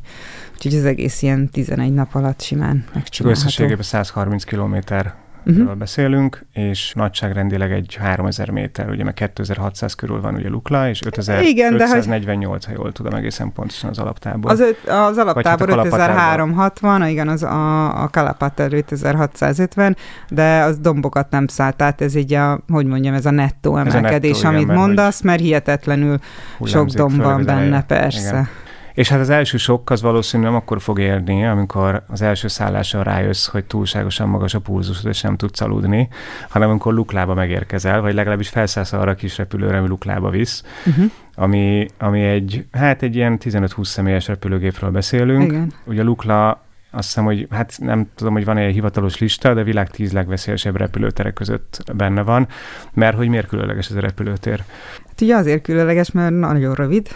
[SPEAKER 3] Úgyhogy az egész ilyen 11 nap alatt simán megcsinálható.
[SPEAKER 2] Összességében 130 kilométer uh-huh. beszélünk, és nagyságrendileg egy 3000 méter, ugye meg 2600 körül van ugye Lukla, és 5548, ha jól tudom egészen pontosan az alaptábor.
[SPEAKER 3] Az, öt, az alaptábor hát 5360, igen, az a, a Kalapater 5650, de az dombokat nem szállt, tehát ez így a, hogy mondjam, ez a nettó emelkedés, ez a nettó, amit igen, mondasz, mert hihetetlenül sok domb van benne, persze. Igen.
[SPEAKER 2] És hát az első sok az valószínűleg nem akkor fog érni, amikor az első szállással rájössz, hogy túlságosan magas a pulzusod, és nem tudsz aludni, hanem amikor Luklába megérkezel, vagy legalábbis felszállsz arra a kis repülőre, ami Luklába visz, uh-huh. ami, ami egy, hát egy ilyen 15-20 személyes repülőgépről beszélünk. Igen. Ugye Lukla azt hiszem, hogy hát nem tudom, hogy van-e egy hivatalos lista, de a világ tíz legveszélyesebb repülőterek között benne van, mert hogy miért különleges ez a repülőtér?
[SPEAKER 3] Hát ugye azért különleges, mert nagyon rövid,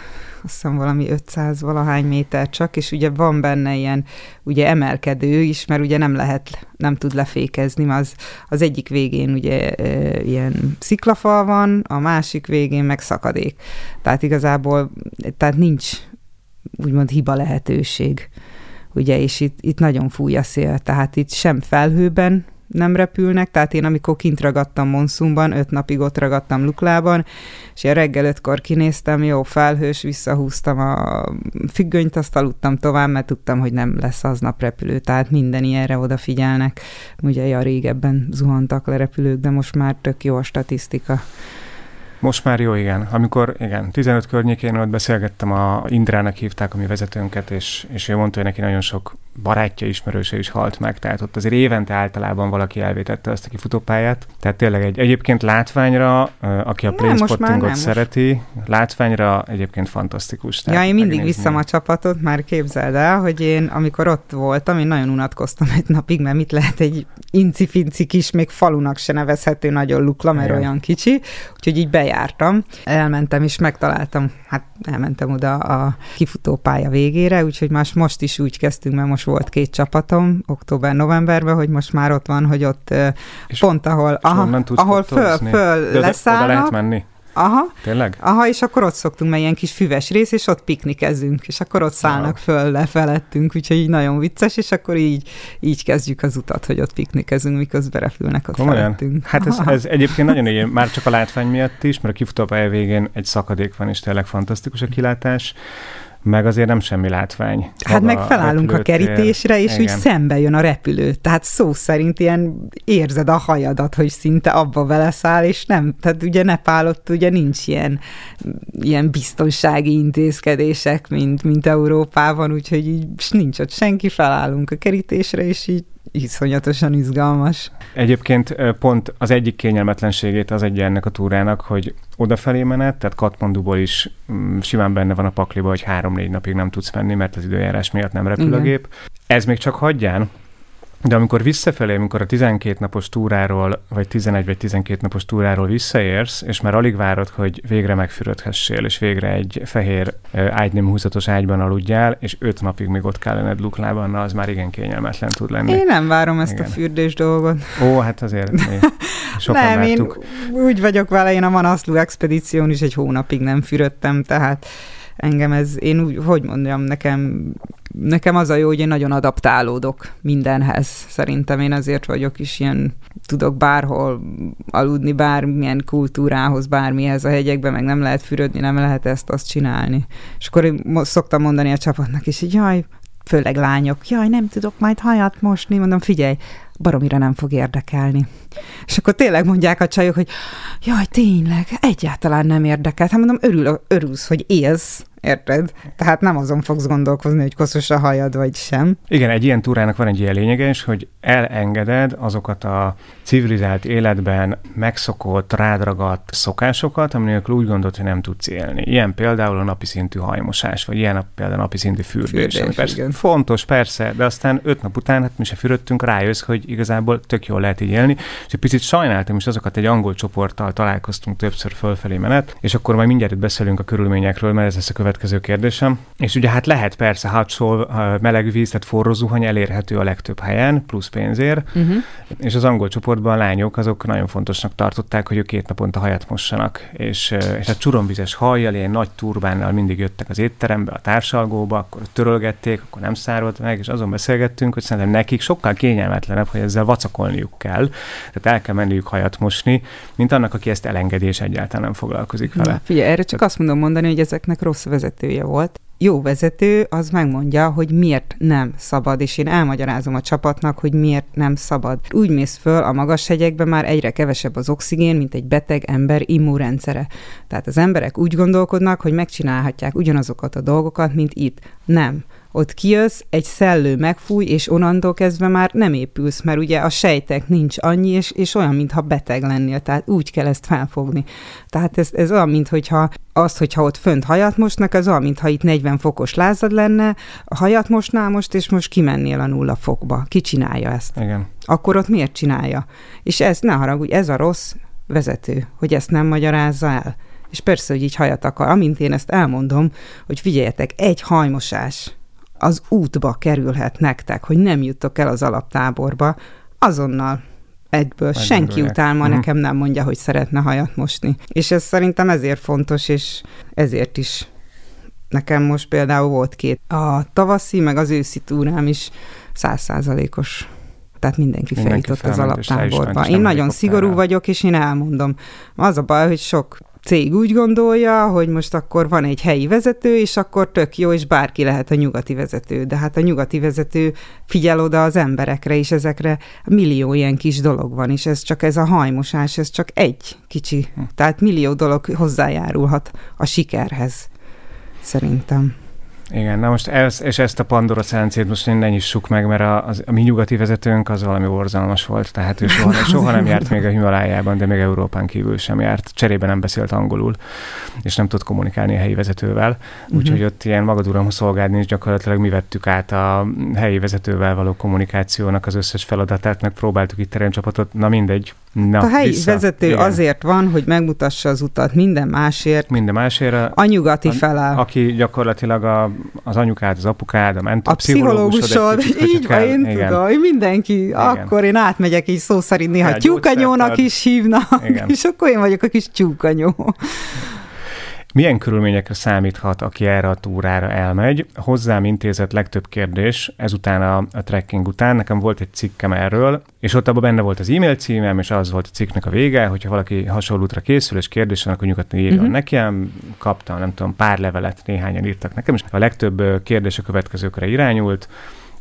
[SPEAKER 3] azt hiszem valami 500 valahány méter csak, és ugye van benne ilyen ugye emelkedő is, mert ugye nem lehet, nem tud lefékezni, mert az, az egyik végén ugye e, ilyen sziklafal van, a másik végén meg szakadék. Tehát igazából, tehát nincs úgymond hiba lehetőség. Ugye, és itt, itt nagyon fúj a szél, tehát itt sem felhőben nem repülnek, tehát én amikor kint ragadtam Monszumban, öt napig ott ragadtam Luklában, és én reggel ötkor kinéztem, jó, felhős, visszahúztam a függönyt, azt aludtam tovább, mert tudtam, hogy nem lesz aznap repülő, tehát minden ilyenre odafigyelnek. Ugye ja, régebben zuhantak le repülők, de most már tök jó a statisztika.
[SPEAKER 2] Most már jó, igen. Amikor, igen, 15 környékén ott beszélgettem, a Indrának hívták a mi vezetőnket, és, és ő mondta, hogy neki nagyon sok barátja, ismerőse is halt meg, tehát ott azért évente általában valaki elvétette azt a kifutópályát. Tehát tényleg egy egyébként látványra, aki a planespottingot szereti, látványra egyébként fantasztikus.
[SPEAKER 3] Ja, én mindig viszem a csapatot, már képzeld el, hogy én amikor ott voltam, én nagyon unatkoztam egy napig, mert mit lehet egy inci-finci kis, még falunak se nevezhető nagyon lukla, mert Igen. olyan kicsi, úgyhogy így bejártam, elmentem és megtaláltam, hát elmentem oda a kifutópálya végére, úgyhogy most, most is úgy kezdtünk, mert most volt két csapatom október-novemberben, hogy most már ott van, hogy ott és pont ahol, aha, ahol föl, föl De leszállnak. Oda
[SPEAKER 2] lehet menni?
[SPEAKER 3] Aha.
[SPEAKER 2] Tényleg?
[SPEAKER 3] Aha, és akkor ott szoktunk, mert ilyen kis füves rész, és ott piknikezünk, és akkor ott szállnak föl lefelettünk, úgyhogy így nagyon vicces, és akkor így, így kezdjük az utat, hogy ott piknikezünk, miközben repülnek ott Komolyan? felettünk.
[SPEAKER 2] Hát ez, ez, egyébként nagyon így, már csak a látvány miatt is, mert a kifutópálya végén egy szakadék van, és tényleg fantasztikus a kilátás meg azért nem semmi látvány.
[SPEAKER 3] Hát meg felállunk a, a kerítésre, és Igen. úgy szembe jön a repülő. Tehát szó szerint ilyen érzed a hajadat, hogy szinte abba beleszáll, és nem, tehát ugye Nepálott ugye nincs ilyen, ilyen biztonsági intézkedések, mint, mint Európában, úgyhogy így nincs ott senki, felállunk a kerítésre, és így iszonyatosan izgalmas.
[SPEAKER 2] Egyébként pont az egyik kényelmetlenségét az egy ennek a túrának, hogy odafelé menet, tehát Katmanduból is mm, simán benne van a pakliba, hogy három-négy napig nem tudsz menni, mert az időjárás miatt nem repül Igen. a gép. Ez még csak hagyján, de amikor visszafelé, amikor a 12 napos túráról, vagy 11 vagy 12 napos túráról visszaérsz, és már alig várod, hogy végre megfürödhessél, és végre egy fehér ágynem húzatos ágyban aludjál, és 5 napig még ott kell lenned luklában, na az már igen kényelmetlen tud lenni.
[SPEAKER 3] Én nem várom ezt igen. a fürdés dolgot.
[SPEAKER 2] Ó, hát azért mi [laughs] sokan
[SPEAKER 3] Nem,
[SPEAKER 2] vártuk.
[SPEAKER 3] én úgy vagyok vele, én a Manaszlu expedíción is egy hónapig nem fürödtem, tehát engem ez, én úgy, hogy mondjam, nekem, nekem az a jó, hogy én nagyon adaptálódok mindenhez. Szerintem én azért vagyok is ilyen, tudok bárhol aludni, bármilyen kultúrához, bármihez a hegyekben, meg nem lehet fürödni, nem lehet ezt, azt csinálni. És akkor én szoktam mondani a csapatnak is, hogy jaj, főleg lányok, jaj, nem tudok majd hajat mosni, mondom, figyelj, baromira nem fog érdekelni. És akkor tényleg mondják a csajok, hogy jaj, tényleg, egyáltalán nem érdekel. Hát mondom, örül, örülsz, hogy élsz, Érted? Tehát nem azon fogsz gondolkozni, hogy koszos a hajad, vagy sem.
[SPEAKER 2] Igen, egy ilyen túrának van egy ilyen lényege is, hogy elengeded azokat a civilizált életben megszokott, rádragadt szokásokat, aminélkül úgy gondolod, hogy nem tudsz élni. Ilyen például a napi szintű hajmosás, vagy ilyen például a napi szintű fürdés. fürdés persze igen. fontos, persze, de aztán öt nap után, hát mi se fürödtünk, rájössz, hogy igazából tök jól lehet így élni, és egy picit sajnáltam is azokat egy angol csoporttal találkoztunk többször fölfelé menet, és akkor majd mindjárt beszélünk a körülményekről, mert ez lesz a következő kérdésem. És ugye hát lehet persze hot meleg víz, tehát forró zuhany elérhető a legtöbb helyen, plusz pénzért, uh-huh. és az angol csoportban a lányok azok nagyon fontosnak tartották, hogy ők két naponta hajat mossanak, és, és a csuromvizes hajjal, ilyen nagy turbánnal mindig jöttek az étterembe, a társalgóba, akkor törölgették, akkor nem szárolt meg, és azon beszélgettünk, hogy szerintem nekik sokkal kényelmetlenebb, hogy ezzel vacakolniuk kell, tehát el kell menniük hajat mosni, mint annak, aki ezt elengedi, és egyáltalán nem foglalkozik vele. Na,
[SPEAKER 3] figyelj, erre csak azt mondom mondani, hogy ezeknek rossz vezetője volt. Jó vezető az megmondja, hogy miért nem szabad, és én elmagyarázom a csapatnak, hogy miért nem szabad. Úgy mész föl a magas hegyekbe, már egyre kevesebb az oxigén, mint egy beteg ember immunrendszere. Tehát az emberek úgy gondolkodnak, hogy megcsinálhatják ugyanazokat a dolgokat, mint itt. Nem ott kijössz, egy szellő megfúj, és onnantól kezdve már nem épülsz, mert ugye a sejtek nincs annyi, és, és olyan, mintha beteg lennél, tehát úgy kell ezt felfogni. Tehát ez, ez olyan, mintha az, hogyha ott fönt hajat mosnak, az olyan, mintha itt 40 fokos lázad lenne, hajat mosnál most, és most kimennél a nulla fokba. Ki csinálja ezt?
[SPEAKER 2] Igen.
[SPEAKER 3] Akkor ott miért csinálja? És ez, ne haragudj, ez a rossz vezető, hogy ezt nem magyarázza el. És persze, hogy így hajat akar. Amint én ezt elmondom, hogy figyeljetek, egy hajmosás az útba kerülhet nektek, hogy nem juttok el az alaptáborba, azonnal egyből. Meg Senki után ma uh-huh. nekem nem mondja, hogy szeretne hajat mosni. És ez szerintem ezért fontos, és ezért is nekem most például volt két. A tavaszi, meg az őszi túrám is százszázalékos tehát mindenki, mindenki feljutott az alaptáborba. Én nagyon szigorú vagyok, és én elmondom. Az a baj, hogy sok cég úgy gondolja, hogy most akkor van egy helyi vezető, és akkor tök jó, és bárki lehet a nyugati vezető. De hát a nyugati vezető figyel oda az emberekre, és ezekre millió ilyen kis dolog van, és ez csak ez a hajmosás, ez csak egy kicsi. Tehát millió dolog hozzájárulhat a sikerhez, szerintem.
[SPEAKER 2] Igen, na most ez, és ezt a Pandora szelencét most ne nyissuk meg, mert a, az, a mi nyugati vezetőnk az valami borzalmas volt, tehát ő soha, [laughs] soha nem járt még a Himalájában, de még Európán kívül sem járt. Cserébe nem beszélt angolul, és nem tud kommunikálni a helyi vezetővel. Úgyhogy uh-huh. ott ilyen magaduram szolgálni is gyakorlatilag mi vettük át a helyi vezetővel való kommunikációnak az összes feladatát, meg próbáltuk itt teremcsapatot, na mindegy. Na,
[SPEAKER 3] a helyi vissza. vezető Igen. azért van, hogy megmutassa az utat minden másért.
[SPEAKER 2] Minden másért. A,
[SPEAKER 3] a nyugati felel.
[SPEAKER 2] Aki gyakorlatilag a az anyukád, az apukád, a mentor,
[SPEAKER 3] a pszichológusod, így van, én igen. tudom, hogy mindenki, igen. akkor én átmegyek így szó szerint néha ja, tyúkanyónak is hívnak, igen. és akkor én vagyok a kis tyúkanyó.
[SPEAKER 2] Milyen körülményekre számíthat, aki erre a túrára elmegy? Hozzám intézett legtöbb kérdés ezután a, a trekking után. Nekem volt egy cikkem erről, és ott abban benne volt az e-mail címem, és az volt a cikknek a vége, hogyha valaki hasonló útra készül, és kérdés akkor nyugodtan írjon uh-huh. nekem. Kaptam, nem tudom, pár levelet, néhányan írtak nekem, és a legtöbb kérdés a következőkre irányult.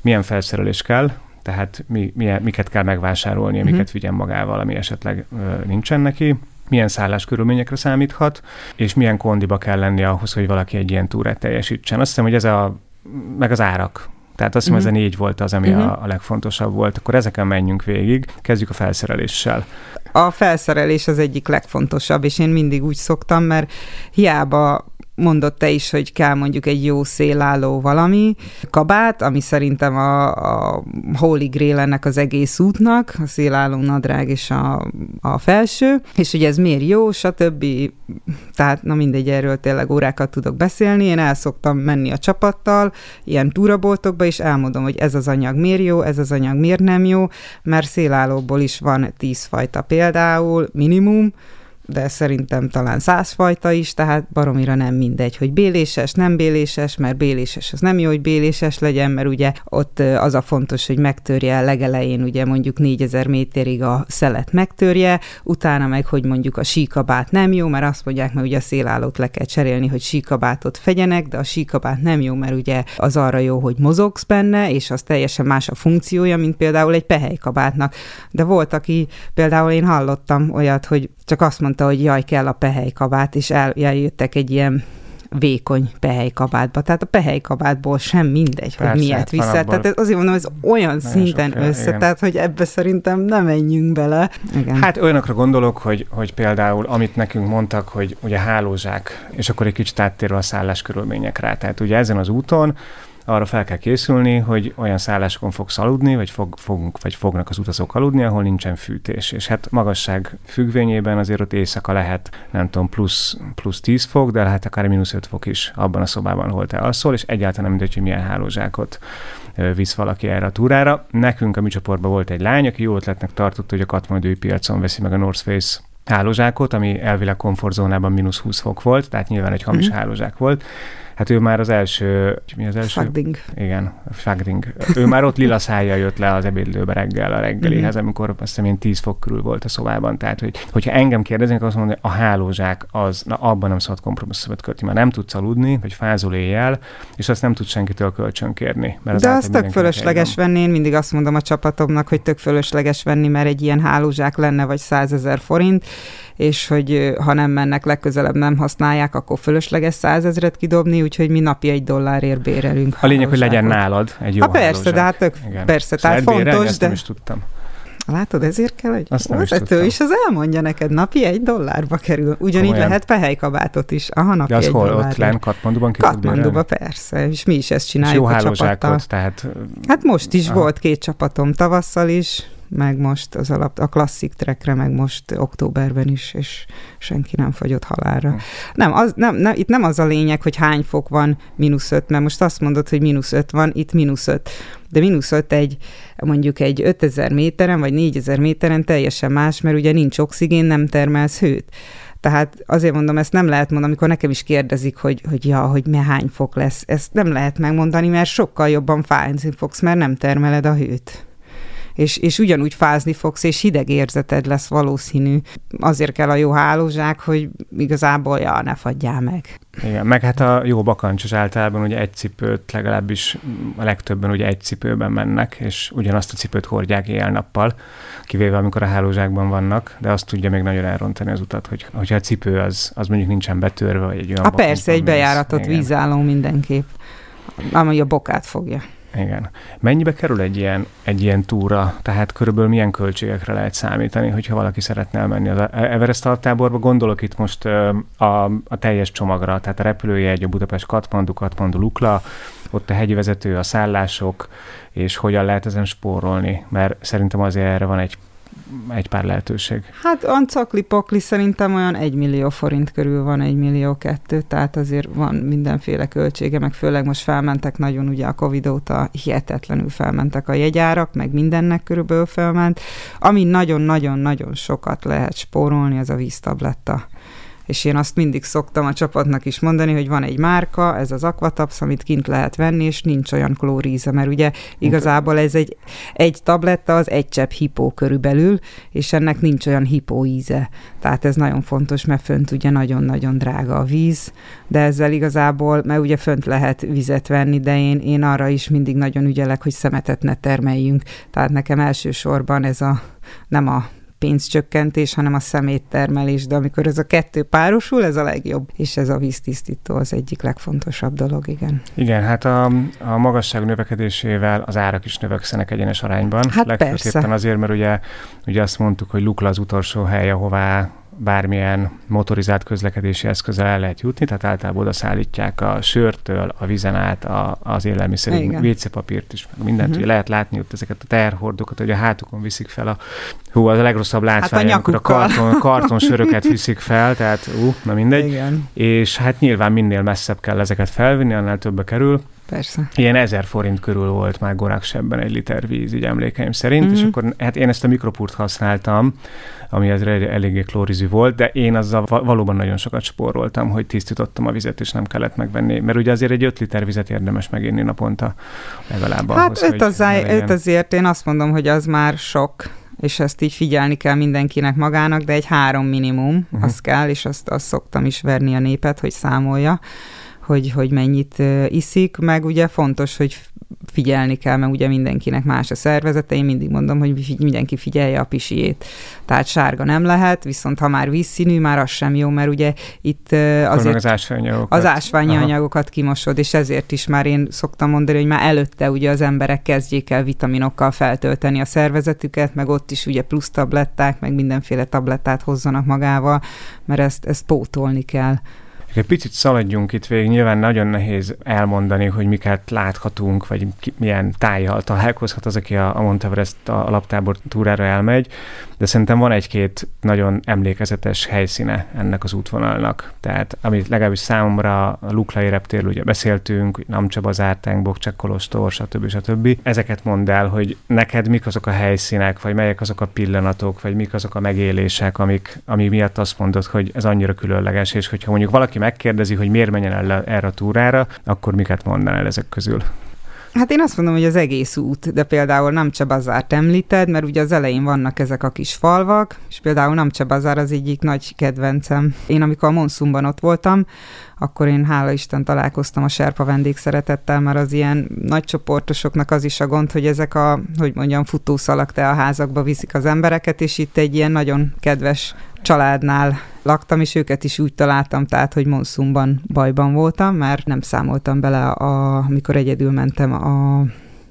[SPEAKER 2] Milyen felszerelés kell, tehát mi, milyen, miket kell megvásárolni, uh-huh. miket vigyen magával, ami esetleg ö, nincsen neki milyen szállás körülményekre számíthat, és milyen kondiba kell lenni ahhoz, hogy valaki egy ilyen túrát teljesítsen. Azt hiszem, hogy ez a, meg az árak Tehát azt hiszem, uh-huh. ez a négy volt az, ami uh-huh. a, a legfontosabb volt. Akkor ezeken menjünk végig. Kezdjük a felszereléssel.
[SPEAKER 3] A felszerelés az egyik legfontosabb, és én mindig úgy szoktam, mert hiába mondott te is, hogy kell mondjuk egy jó szélálló valami kabát, ami szerintem a, a Holy Grail ennek az egész útnak, a szélálló nadrág és a, a felső, és hogy ez miért jó, stb. Tehát, na mindegy, erről tényleg órákat tudok beszélni. Én el szoktam menni a csapattal, ilyen túraboltokba, és elmondom, hogy ez az anyag miért jó, ez az anyag miért nem jó, mert szélállóból is van tíz fajta például, minimum, de szerintem talán százfajta is, tehát baromira nem mindegy, hogy béléses, nem béléses, mert béléses az nem jó, hogy béléses legyen, mert ugye ott az a fontos, hogy megtörje a legelején, ugye mondjuk 4000 méterig a szelet megtörje, utána meg, hogy mondjuk a síkabát nem jó, mert azt mondják, mert ugye a szélállót le kell cserélni, hogy síkabátot fegyenek, de a síkabát nem jó, mert ugye az arra jó, hogy mozogsz benne, és az teljesen más a funkciója, mint például egy pehelykabátnak. De volt, aki például én hallottam olyat, hogy csak azt mondta, hogy jaj, kell a pehelykabát, és el, eljöttek egy ilyen vékony pehelykabátba. Tehát a pehelykabátból sem mindegy, Persze, hogy miért hát viszed. Tehát azért mondom, ez olyan szinten össze, igen. tehát hogy ebbe szerintem nem menjünk bele.
[SPEAKER 2] Igen. Hát olyanokra gondolok, hogy, hogy például, amit nekünk mondtak, hogy ugye hálózsák, és akkor egy kicsit áttérve a szállás körülményekre. Tehát ugye ezen az úton arra fel kell készülni, hogy olyan szállásokon fogsz aludni, vagy, fog, fogunk, vagy fognak az utazók aludni, ahol nincsen fűtés. És hát magasság függvényében azért ott éjszaka lehet, nem tudom, plusz, plusz 10 fok, de lehet akár mínusz 5 fok is abban a szobában, ahol te alszol, és egyáltalán nem mindegy, hogy milyen hálózsákot visz valaki erre a túrára. Nekünk a mi csoportban volt egy lány, aki jó ötletnek tartotta, hogy a katmandői piacon veszi meg a North Face hálózsákot, ami elvileg komfortzónában mínusz 20 fok volt, tehát nyilván egy hamis mm-hmm. hálózsák volt, Hát ő már az első... Mi az első?
[SPEAKER 3] Fagding.
[SPEAKER 2] Igen, Fagding. Ő már ott lila szájjal jött le az ebédlőbe reggel a reggelihez, mm-hmm. amikor azt hiszem én 10 fok körül volt a szobában. Tehát, hogy, hogyha engem kérdeznek, azt mondom, hogy a hálózsák az, na abban nem szabad kompromisszumot kötni, mert nem tudsz aludni, vagy fázol éjjel, és azt nem tudsz senkitől kölcsön kérni.
[SPEAKER 3] Mert az De az tök fölösleges venni, én mindig azt mondom a csapatomnak, hogy tök fölösleges venni, mert egy ilyen hálózsák lenne, vagy százezer forint, és hogy ha nem mennek legközelebb, nem használják, akkor fölösleges százezret kidobni, úgyhogy mi napi egy dollárért bérelünk.
[SPEAKER 2] A lényeg, hogy legyen nálad egy jó
[SPEAKER 3] ha persze, de hát tök, Igen. persze, tehát fontos, de...
[SPEAKER 2] Nem is tudtam.
[SPEAKER 3] Látod, ezért kell egy Azt vezető is, is az elmondja neked, napi egy dollárba kerül. Ugyanígy Komolyan. lehet pehelykabátot is. Aha, napi
[SPEAKER 2] De az
[SPEAKER 3] egy
[SPEAKER 2] hol? Dollárba. Ott lenn Katmanduban ki
[SPEAKER 3] Katmanduba, persze. És mi is ezt csináljuk
[SPEAKER 2] és jó
[SPEAKER 3] a csapattal.
[SPEAKER 2] tehát...
[SPEAKER 3] Hát most is aha. volt két csapatom tavasszal is, meg most az alap, a klasszik trekre, meg most októberben is, és senki nem fagyott halálra. Hm. Nem, az, nem, nem, itt nem az a lényeg, hogy hány fok van mínusz öt, mert most azt mondod, hogy mínusz öt van, itt mínusz öt. De mínusz öt egy, mondjuk egy 5000 méteren, vagy 4000 méteren teljesen más, mert ugye nincs oxigén, nem termelsz hőt. Tehát azért mondom, ezt nem lehet mondani, amikor nekem is kérdezik, hogy, hogy ja, hogy mi hány fok lesz. Ezt nem lehet megmondani, mert sokkal jobban fájni fogsz, mert nem termeled a hőt és, és ugyanúgy fázni fogsz, és hideg érzeted lesz valószínű. Azért kell a jó hálózsák, hogy igazából, ja, ne fagyjál meg.
[SPEAKER 2] Igen, meg hát a jó bakancsos általában ugye egy cipőt, legalábbis a legtöbben ugye egy cipőben mennek, és ugyanazt a cipőt hordják éjjel-nappal, kivéve amikor a hálózsákban vannak, de azt tudja még nagyon elrontani az utat, hogy, hogyha a cipő az, az mondjuk nincsen betörve, vagy egy olyan...
[SPEAKER 3] A persze, egy bejáratott vízálló mindenképp, ami a bokát fogja.
[SPEAKER 2] Igen. Mennyibe kerül egy ilyen, egy ilyen túra? Tehát körülbelül milyen költségekre lehet számítani, hogyha valaki szeretne elmenni az Everest altáborba? Gondolok itt most a, a teljes csomagra, tehát a repülőjegy, a Budapest Katmandu, Katmandu Lukla, ott a hegyi vezető, a szállások, és hogyan lehet ezen spórolni, mert szerintem azért erre van egy egy pár lehetőség.
[SPEAKER 3] Hát ancakli pakli szerintem olyan egy millió forint körül van, egy millió kettő, tehát azért van mindenféle költsége, meg főleg most felmentek nagyon, ugye a Covid óta hihetetlenül felmentek a jegyárak, meg mindennek körülbelül felment. Ami nagyon-nagyon-nagyon sokat lehet spórolni, az a víztabletta és én azt mindig szoktam a csapatnak is mondani, hogy van egy márka, ez az Aquataps, amit kint lehet venni, és nincs olyan klóríze, mert ugye igazából ez egy, egy tabletta, az egy csepp hipó körülbelül, és ennek nincs olyan hipó íze. Tehát ez nagyon fontos, mert fönt ugye nagyon-nagyon drága a víz, de ezzel igazából, mert ugye fönt lehet vizet venni, de én, én arra is mindig nagyon ügyelek, hogy szemetet ne termeljünk. Tehát nekem elsősorban ez a nem a pénzcsökkentés, hanem a szeméttermelés, de amikor ez a kettő párosul, ez a legjobb, és ez a víztisztító az egyik legfontosabb dolog, igen.
[SPEAKER 2] Igen, hát a, a magasság növekedésével az árak is növekszenek egyenes arányban.
[SPEAKER 3] Hát persze.
[SPEAKER 2] azért, mert ugye, ugye azt mondtuk, hogy Lukla az utolsó hely, ahová bármilyen motorizált közlekedési eszközzel el lehet jutni, tehát általában oda szállítják a sörtől, a vizen át, a, az élelmiszerig, WC-papírt is, meg mindent, uh-huh. ugye lehet látni ott ezeket a terhordokat, hogy a hátukon viszik fel a, hú, az a legrosszabb látvány, hát a amikor a karton, karton söröket viszik fel, tehát ú, na mindegy. Igen. És hát nyilván minél messzebb kell ezeket felvinni, annál többbe kerül.
[SPEAKER 3] Persze.
[SPEAKER 2] Ilyen ezer forint körül volt már Goraksebben egy liter víz, így emlékeim szerint, mm-hmm. és akkor hát én ezt a mikropurt használtam, ami az eléggé klórizű volt, de én azzal valóban nagyon sokat spóroltam, hogy tisztítottam a vizet, és nem kellett megvenni. Mert ugye azért egy 5 liter vizet érdemes meginni naponta legalább
[SPEAKER 3] Hát ahhoz, öt, az, öt azért én azt mondom, hogy az már sok és ezt így figyelni kell mindenkinek magának, de egy három minimum, uh-huh. az kell, és azt, azt szoktam is verni a népet, hogy számolja hogy, hogy mennyit iszik, meg ugye fontos, hogy figyelni kell, mert ugye mindenkinek más a szervezete, én mindig mondom, hogy mindenki figyelje a pisiét. Tehát sárga nem lehet, viszont ha már vízszínű, már az sem jó, mert ugye itt azért
[SPEAKER 2] az ásványi anyagokat,
[SPEAKER 3] az ásványi anyagokat kimosod, és ezért is már én szoktam mondani, hogy már előtte ugye az emberek kezdjék el vitaminokkal feltölteni a szervezetüket, meg ott is ugye plusz tabletták, meg mindenféle tablettát hozzanak magával, mert ezt, ezt pótolni kell.
[SPEAKER 2] Egy picit szaladjunk itt végig, nyilván nagyon nehéz elmondani, hogy miket láthatunk, vagy ki, milyen tájjal találkozhat az, aki a, a Monteverest alaptábor túrára elmegy, de szerintem van egy-két nagyon emlékezetes helyszíne ennek az útvonalnak. Tehát, amit legalábbis számomra a Luklai reptéről ugye beszéltünk, Namcsa Bazártánk, Bokcsek Kolostor, stb. stb. Ezeket mondd el, hogy neked mik azok a helyszínek, vagy melyek azok a pillanatok, vagy mik azok a megélések, amik, ami miatt azt mondod, hogy ez annyira különleges, és hogyha mondjuk valaki megkérdezi, hogy miért menjen el erre a túrára, akkor miket mondanál ezek közül?
[SPEAKER 3] Hát én azt mondom, hogy az egész út, de például nem Bazárt említed, mert ugye az elején vannak ezek a kis falvak, és például nem Bazár az egyik nagy kedvencem. Én amikor a Monszumban ott voltam, akkor én hála Isten találkoztam a serpa vendégszeretettel, mert az ilyen nagy csoportosoknak az is a gond, hogy ezek a, hogy mondjam, futószalak te a házakba viszik az embereket, és itt egy ilyen nagyon kedves családnál laktam, és őket is úgy találtam, tehát, hogy Monszumban bajban voltam, mert nem számoltam bele, a, amikor egyedül mentem a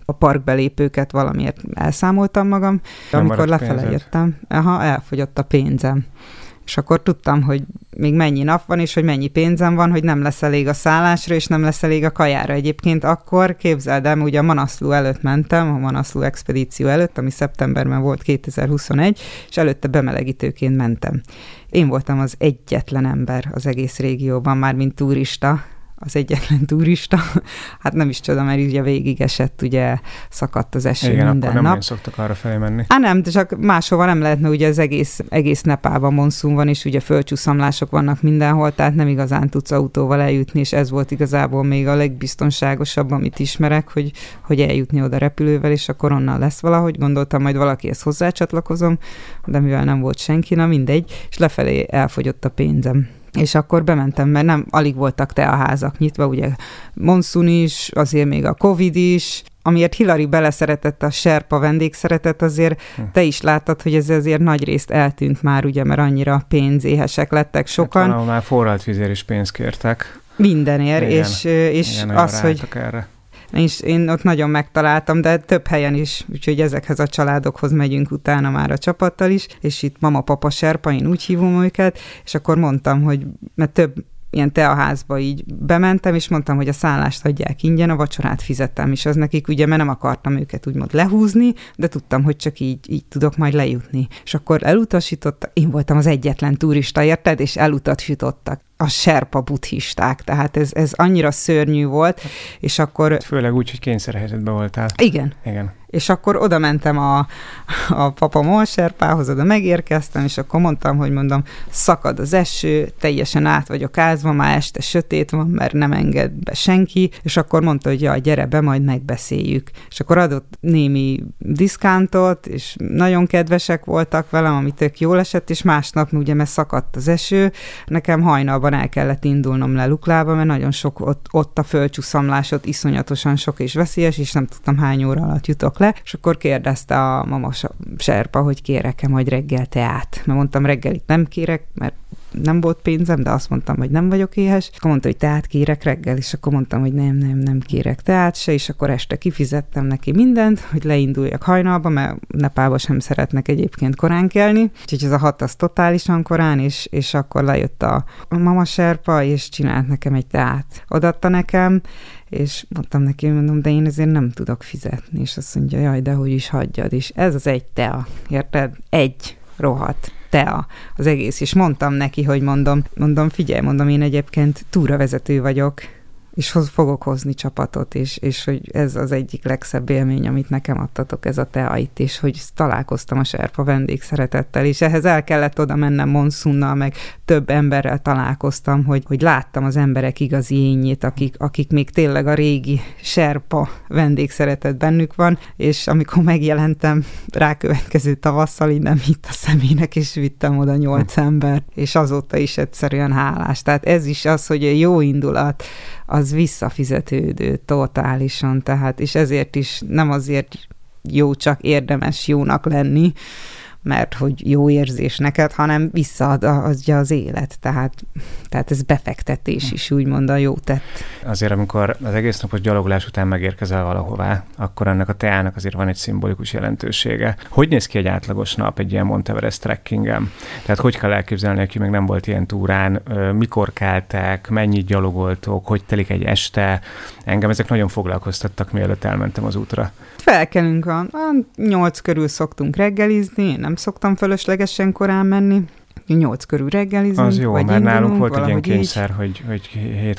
[SPEAKER 3] a parkbelépőket valamiért elszámoltam magam. Nem amikor lefele jöttem, aha, elfogyott a pénzem és akkor tudtam, hogy még mennyi nap van, és hogy mennyi pénzem van, hogy nem lesz elég a szállásra, és nem lesz elég a kajára. Egyébként akkor képzeld el, ugye a Manaszló előtt mentem, a Manaszló expedíció előtt, ami szeptemberben volt 2021, és előtte bemelegítőként mentem. Én voltam az egyetlen ember az egész régióban, már mint turista, az egyetlen turista. Hát nem is csoda, mert ugye végig esett, ugye szakadt az eső
[SPEAKER 2] Igen,
[SPEAKER 3] minden
[SPEAKER 2] akkor
[SPEAKER 3] nem
[SPEAKER 2] nap. szoktak arra felé menni.
[SPEAKER 3] Á, nem, csak máshova nem lehetne, ugye az egész, egész Nepában monszun van, és ugye földcsúszamlások vannak mindenhol, tehát nem igazán tudsz autóval eljutni, és ez volt igazából még a legbiztonságosabb, amit ismerek, hogy, hogy eljutni oda repülővel, és akkor onnan lesz valahogy. Gondoltam, majd valakihez hozzácsatlakozom, de mivel nem volt senki, na mindegy, és lefelé elfogyott a pénzem és akkor bementem, mert nem, alig voltak te a házak nyitva, ugye monszun is, azért még a Covid is, amiért Hillary beleszeretett a serpa vendégszeretet, azért hm. te is láttad, hogy ez azért nagy részt eltűnt már, ugye, mert annyira pénzéhesek lettek sokan. Hát,
[SPEAKER 2] már forralt vizér is pénzt kértek.
[SPEAKER 3] Mindenért, Igen. és, és Igen, az, hogy... Erre és én ott nagyon megtaláltam, de több helyen is, úgyhogy ezekhez a családokhoz megyünk utána már a csapattal is, és itt mama, papa, serpa, én úgy hívom őket, és akkor mondtam, hogy mert több ilyen teaházba így bementem, és mondtam, hogy a szállást adják ingyen, a vacsorát fizettem, és az nekik ugye, mert nem akartam őket úgymond lehúzni, de tudtam, hogy csak így, így tudok majd lejutni. És akkor elutasítottak, én voltam az egyetlen turista, érted, és elutasítottak a serpa buddhisták, tehát ez, ez annyira szörnyű volt, és akkor...
[SPEAKER 2] Főleg úgy, hogy kényszerhelyzetben voltál.
[SPEAKER 3] Igen.
[SPEAKER 2] Igen.
[SPEAKER 3] És akkor oda mentem a, a papa Molserpához, oda megérkeztem, és akkor mondtam, hogy mondom, szakad az eső, teljesen át vagyok ázva, már este sötét van, mert nem enged be senki, és akkor mondta, hogy ja, gyere be, majd megbeszéljük. És akkor adott némi diszkántot, és nagyon kedvesek voltak velem, ami tök jól esett, és másnap ugye, mert szakadt az eső, nekem hajnalban el kellett indulnom le Luklába, mert nagyon sok ott, ott a földcsúszamlás, ott iszonyatosan sok és veszélyes, és nem tudtam hány óra alatt jutok le, és akkor kérdezte a mama serpa, hogy kérek-e majd reggel teát. Mert mondtam, reggelit nem kérek, mert nem volt pénzem, de azt mondtam, hogy nem vagyok éhes, akkor mondta, hogy teát kérek reggel, és akkor mondtam, hogy nem, nem, nem kérek teát se, és akkor este kifizettem neki mindent, hogy leinduljak hajnalba, mert Nepálba sem szeretnek egyébként korán kelni, úgyhogy ez a hat az totálisan korán, és, és akkor lejött a mama serpa, és csinált nekem egy teát. Odatta nekem, és mondtam neki, mondom, de én ezért nem tudok fizetni, és azt mondja, jaj, de hogy is hagyjad, és ez az egy tea, érted? Egy rohadt tea az egész, és mondtam neki, hogy mondom, mondom, figyelj, mondom, én egyébként túravezető vagyok, és hoz, fogok hozni csapatot, és, és hogy ez az egyik legszebb élmény, amit nekem adtatok, ez a teait, és hogy találkoztam a serpa vendégszeretettel, és ehhez el kellett oda mennem Monszunnal, meg több emberrel találkoztam, hogy, hogy láttam az emberek igazi ényét, akik, akik még tényleg a régi serpa vendégszeretet bennük van, és amikor megjelentem rákövetkező tavasszal, így nem hitt a szemének, és vittem oda nyolc ember, és azóta is egyszerűen hálás. Tehát ez is az, hogy a jó indulat, az visszafizetődő totálisan, tehát, és ezért is nem azért jó csak érdemes jónak lenni, mert hogy jó érzés neked, hanem visszaad az, élet. Tehát, tehát ez befektetés is, úgymond a jó tett.
[SPEAKER 2] Azért, amikor az egész napos gyalogolás után megérkezel valahová, akkor ennek a teának azért van egy szimbolikus jelentősége. Hogy néz ki egy átlagos nap egy ilyen Monteverest trekkingem? Tehát hogy kell elképzelni, aki még nem volt ilyen túrán, mikor keltek, mennyit gyalogoltok, hogy telik egy este? Engem ezek nagyon foglalkoztattak, mielőtt elmentem az útra.
[SPEAKER 3] Felkelünk a, a nyolc körül szoktunk reggelizni, nem szoktam fölöslegesen korán menni, nyolc körül reggelizünk.
[SPEAKER 2] Az jó, vagy mert nálunk volt egy ilyen kényszer, így. hogy, hogy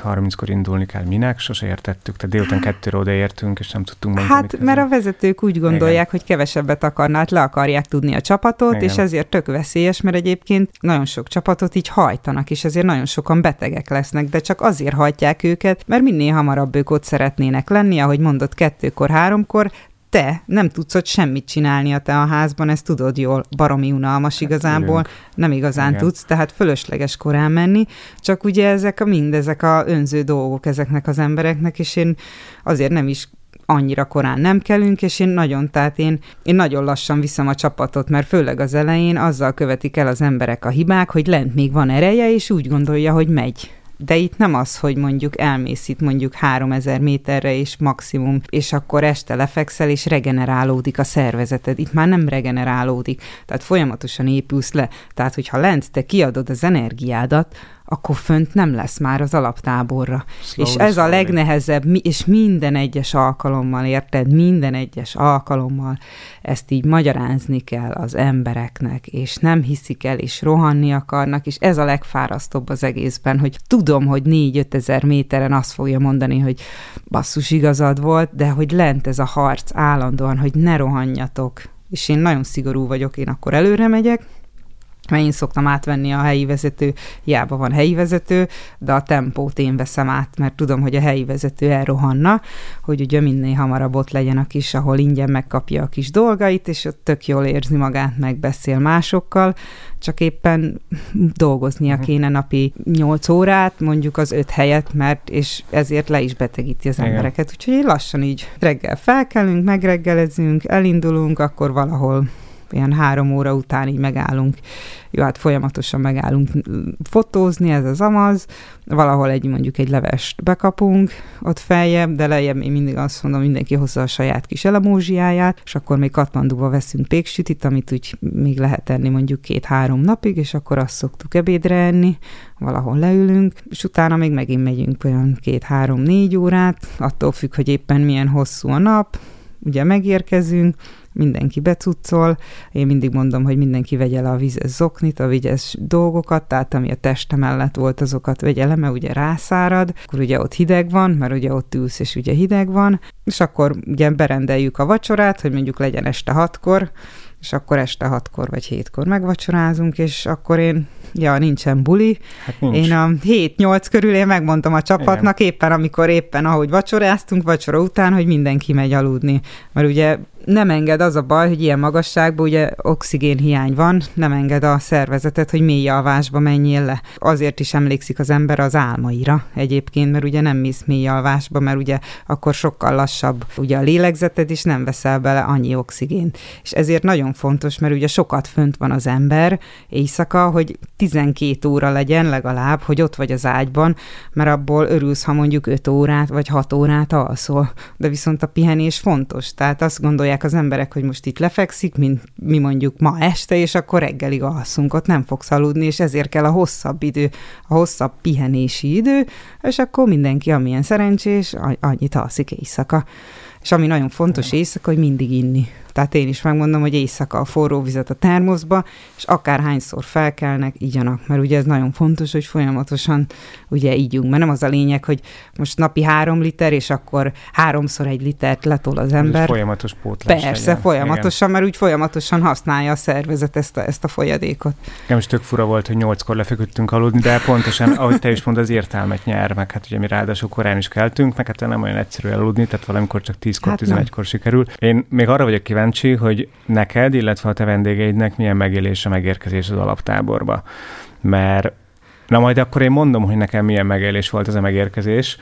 [SPEAKER 2] 7.30-kor indulni kell. Minek? Sose értettük. Tehát délután kettőre odaértünk, és nem tudtunk
[SPEAKER 3] mondani. Hát, mert a vezetők úgy gondolják, Igen. hogy kevesebbet akarnak, hát le akarják tudni a csapatot, Igen. és ezért tök veszélyes, mert egyébként nagyon sok csapatot így hajtanak, és ezért nagyon sokan betegek lesznek, de csak azért hajtják őket, mert minél hamarabb ők ott szeretnének lenni, ahogy mondott, kettőkor, háromkor, te nem tudsz ott semmit csinálni a te a házban, ezt tudod jól, baromi unalmas hát igazából, ülünk. nem igazán Igen. tudsz, tehát fölösleges korán menni, csak ugye ezek a mindezek a önző dolgok ezeknek az embereknek, és én azért nem is annyira korán nem kelünk, és én nagyon, tehát én, én nagyon lassan viszem a csapatot, mert főleg az elején azzal követik el az emberek a hibák, hogy lent még van ereje, és úgy gondolja, hogy megy de itt nem az, hogy mondjuk elmész itt mondjuk 3000 méterre és maximum, és akkor este lefekszel, és regenerálódik a szervezeted. Itt már nem regenerálódik, tehát folyamatosan épülsz le. Tehát, hogyha lent te kiadod az energiádat, akkor fönt nem lesz már az alaptáborra. Slowly, és ez slowly. a legnehezebb, és minden egyes alkalommal, érted? Minden egyes alkalommal ezt így magyarázni kell az embereknek, és nem hiszik el, és rohanni akarnak, és ez a legfárasztóbb az egészben, hogy tudom, hogy 4-5 ezer méteren azt fogja mondani, hogy basszus igazad volt, de hogy lent ez a harc állandóan, hogy ne rohanjatok, és én nagyon szigorú vagyok, én akkor előre megyek, mert én szoktam átvenni a helyi vezető, hiába van helyi vezető, de a tempót én veszem át, mert tudom, hogy a helyi vezető elrohanna, hogy ugye minél hamarabb ott legyen a kis, ahol ingyen megkapja a kis dolgait, és ott tök jól érzi magát, megbeszél másokkal, csak éppen dolgoznia mhm. kéne napi 8 órát, mondjuk az 5 helyet, mert és ezért le is betegíti az Igen. embereket. Úgyhogy lassan így reggel felkelünk, megreggelezünk, elindulunk, akkor valahol ilyen három óra után így megállunk, jó, hát folyamatosan megállunk fotózni, ez az amaz, valahol egy mondjuk egy levest bekapunk ott feljebb, de lejjebb én mindig azt mondom, mindenki hozza a saját kis elemózsiáját, és akkor még Katmanduba veszünk péksütit, amit úgy még lehet enni mondjuk két-három napig, és akkor azt szoktuk ebédre enni, valahol leülünk, és utána még megint megyünk olyan két-három-négy órát, attól függ, hogy éppen milyen hosszú a nap, ugye megérkezünk, mindenki becuccol. Én mindig mondom, hogy mindenki vegye le a vizes zoknit, a vizes dolgokat, tehát ami a teste mellett volt, azokat vegye le, mert ugye rászárad, akkor ugye ott hideg van, mert ugye ott ülsz, és ugye hideg van, és akkor ugye berendeljük a vacsorát, hogy mondjuk legyen este hatkor, és akkor este hatkor vagy hétkor megvacsorázunk, és akkor én, ja, nincsen buli. Hát nincs. Én a 7-8 körül én megmondtam a csapatnak, Igen. éppen amikor éppen ahogy vacsoráztunk, vacsora után, hogy mindenki megy aludni. Mert ugye nem enged az a baj, hogy ilyen magasságban ugye oxigénhiány van, nem enged a szervezetet, hogy mély alvásba menjél le. Azért is emlékszik az ember az álmaira egyébként, mert ugye nem mész mély alvásba, mert ugye akkor sokkal lassabb ugye a lélegzeted, és nem veszel bele annyi oxigént. És ezért nagyon fontos, mert ugye sokat fönt van az ember éjszaka, hogy 12 óra legyen legalább, hogy ott vagy az ágyban, mert abból örülsz, ha mondjuk 5 órát vagy 6 órát alszol. De viszont a pihenés fontos. Tehát azt gondolják az emberek, hogy most itt lefekszik, mint mi mondjuk ma este, és akkor reggelig alszunk, ott nem fogsz aludni, és ezért kell a hosszabb idő, a hosszabb pihenési idő, és akkor mindenki, amilyen szerencsés, annyit alszik éjszaka. És ami nagyon fontos éjszaka, hogy mindig inni. Tehát én is megmondom, hogy éjszaka a forró vizet a termoszba, és akárhányszor felkelnek, igyanak, mert ugye ez nagyon fontos, hogy folyamatosan ugye ígyunk, mert nem az a lényeg, hogy most napi három liter, és akkor háromszor egy litert letol az ember. Ez
[SPEAKER 2] folyamatos pótlás.
[SPEAKER 3] Persze, legyen. folyamatosan, Igen. mert úgy folyamatosan használja a szervezet ezt a, ezt a folyadékot.
[SPEAKER 2] Nem is tök fura volt, hogy nyolckor lefeküdtünk aludni, de pontosan, ahogy te is mondod, az értelmet nyer, meg hát ugye mi ráadásul korán is keltünk, meg hát nem olyan egyszerű aludni, tehát valamikor csak 10-kor, hát 11-kor sikerül. Én még arra vagyok kíváncsi, kíváncsi, hogy neked, illetve a te vendégeidnek milyen megélés a megérkezés az alaptáborba. Mert Na majd akkor én mondom, hogy nekem milyen megélés volt ez a megérkezés,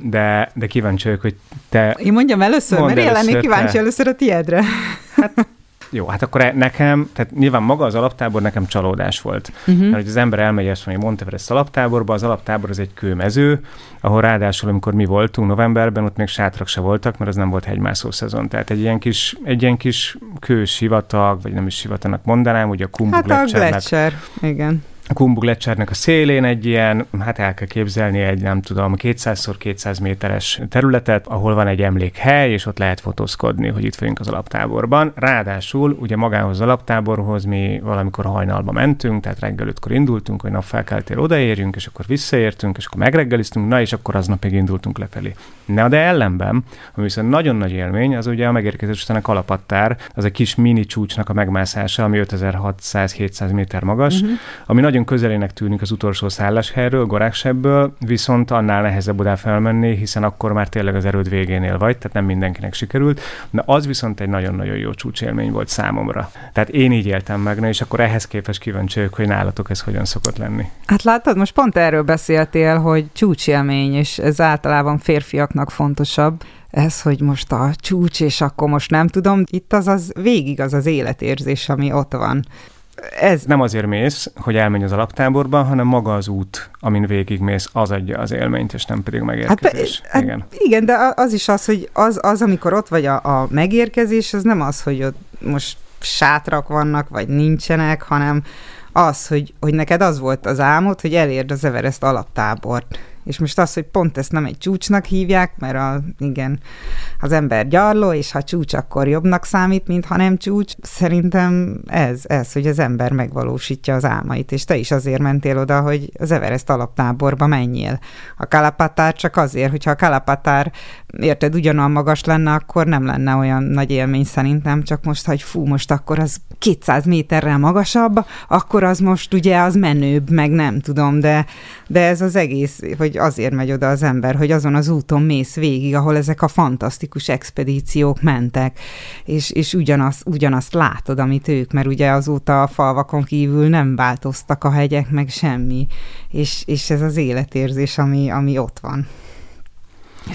[SPEAKER 2] de, de kíváncsi vagyok, hogy te...
[SPEAKER 3] Én mondjam először, mert én lennék kíváncsi te... először a tiédre.
[SPEAKER 2] Hát jó, hát akkor e- nekem, tehát nyilván maga az alaptábor nekem csalódás volt. Uh-huh. Mert hogy az ember elmegy ezt mondja Monteverest alaptáborba, az alaptábor az egy kőmező, ahol ráadásul, amikor mi voltunk novemberben, ott még sátrak se voltak, mert az nem volt hegymászó szezon. Tehát egy ilyen kis, egy ilyen kis kős sivatag, vagy nem is sivatagnak mondanám, ugye a Kumbuk
[SPEAKER 3] Hát a Gletscher, igen
[SPEAKER 2] a Kumbu a szélén egy ilyen, hát el kell képzelni egy, nem tudom, 200x200 méteres területet, ahol van egy emlékhely, és ott lehet fotózkodni, hogy itt vagyunk az alaptáborban. Ráadásul ugye magához az alaptáborhoz mi valamikor hajnalba mentünk, tehát reggel ötkor indultunk, hogy napfelkeltél odaérjünk, és akkor visszaértünk, és akkor megreggeliztünk, na és akkor aznapig indultunk lefelé. Na de ellenben, ami viszont nagyon nagy élmény, az ugye a megérkezés után a kalapattár, az egy kis mini csúcsnak a megmászása, ami 5600-700 méter magas, uh-huh. ami nagyon közelének tűnik az utolsó szálláshelyről, Goráksebből, viszont annál nehezebb oda felmenni, hiszen akkor már tényleg az erőd végénél vagy, tehát nem mindenkinek sikerült. De az viszont egy nagyon-nagyon jó csúcsélmény volt számomra. Tehát én így éltem meg, és akkor ehhez képest kíváncsi vagyok, hogy nálatok ez hogyan szokott lenni.
[SPEAKER 3] Hát látod, most pont erről beszéltél, hogy csúcsélmény, és ez általában férfiaknak fontosabb ez, hogy most a csúcs, és akkor most nem tudom, itt az az végig az az életérzés, ami ott van
[SPEAKER 2] ez nem azért mész, hogy elmenj az alaptáborba, hanem maga az út, amin végigmész, az adja az élményt, és nem pedig megérkezés.
[SPEAKER 3] Hát, igen. Hát, igen, de az is az, hogy az, az amikor ott vagy a, a megérkezés, az nem az, hogy ott most sátrak vannak, vagy nincsenek, hanem az, hogy, hogy neked az volt az álmod, hogy elérd az Everest alaptábort és most az, hogy pont ezt nem egy csúcsnak hívják, mert a, igen, az ember gyarló, és ha csúcs, akkor jobbnak számít, mint ha nem csúcs. Szerintem ez, ez, hogy az ember megvalósítja az álmait, és te is azért mentél oda, hogy az Everest alaptáborba menjél. A kalapatár csak azért, hogyha a kalapatár, érted, ugyanolyan magas lenne, akkor nem lenne olyan nagy élmény szerintem, csak most, hogy fú, most akkor az 200 méterrel magasabb, akkor az most ugye az menőbb, meg nem tudom, de, de ez az egész, hogy hogy azért megy oda az ember, hogy azon az úton mész végig, ahol ezek a fantasztikus expedíciók mentek, és, és ugyanazt, ugyanazt látod, amit ők, mert ugye azóta a falvakon kívül nem változtak a hegyek, meg semmi, és, és ez az életérzés, ami, ami ott van.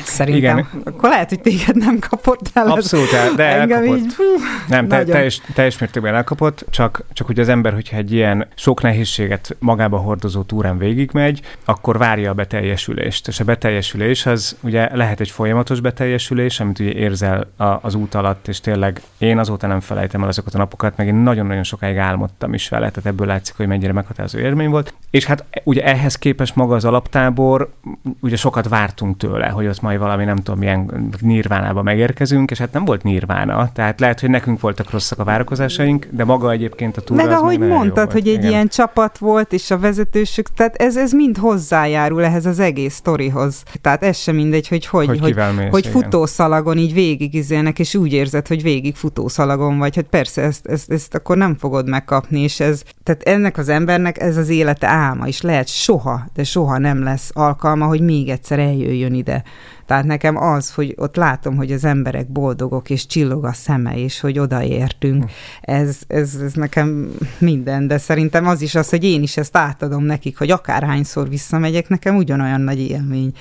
[SPEAKER 3] Szerintem. Igen. Akkor lehet, hogy téged nem kapott el.
[SPEAKER 2] Abszolút, el, de elkapott. Így, hú, nem, te, teljes, teljes mértékben elkapott, csak, csak hogy az ember, hogyha egy ilyen sok nehézséget magába hordozó túrán végigmegy, akkor várja a beteljesülést. És a beteljesülés az ugye lehet egy folyamatos beteljesülés, amit ugye érzel a, az út alatt, és tényleg én azóta nem felejtem el azokat a napokat, meg én nagyon-nagyon sokáig álmodtam is vele, tehát ebből látszik, hogy mennyire meghatározó élmény volt. És hát ugye ehhez képest maga az alaptábor, ugye sokat vártunk tőle, hogy az majd valami nem tudom milyen nirvánába megérkezünk, és hát nem volt nirvána, tehát lehet, hogy nekünk voltak rosszak a várakozásaink, de maga egyébként a túra
[SPEAKER 3] Meg ahogy mondtad, hogy egy Igen. ilyen csapat volt, és a vezetősük, tehát ez, ez mind hozzájárul ehhez az egész sztorihoz. Tehát ez sem mindegy, hogy hogy, hogy, hogy, mész, hogy futószalagon így végigizélnek, és úgy érzed, hogy végig futószalagon vagy, hogy persze ezt, ezt, ezt akkor nem fogod megkapni, és ez, tehát ennek az embernek ez az élete álma, és lehet soha, de soha nem lesz alkalma, hogy még egyszer eljöjjön ide Tehát nekem az, hogy ott látom, hogy az emberek boldogok, és csillog a szeme, és hogy odaértünk, ez, ez, ez nekem minden, de szerintem az is az, hogy én is ezt átadom nekik, hogy akárhányszor visszamegyek, nekem ugyanolyan nagy élmény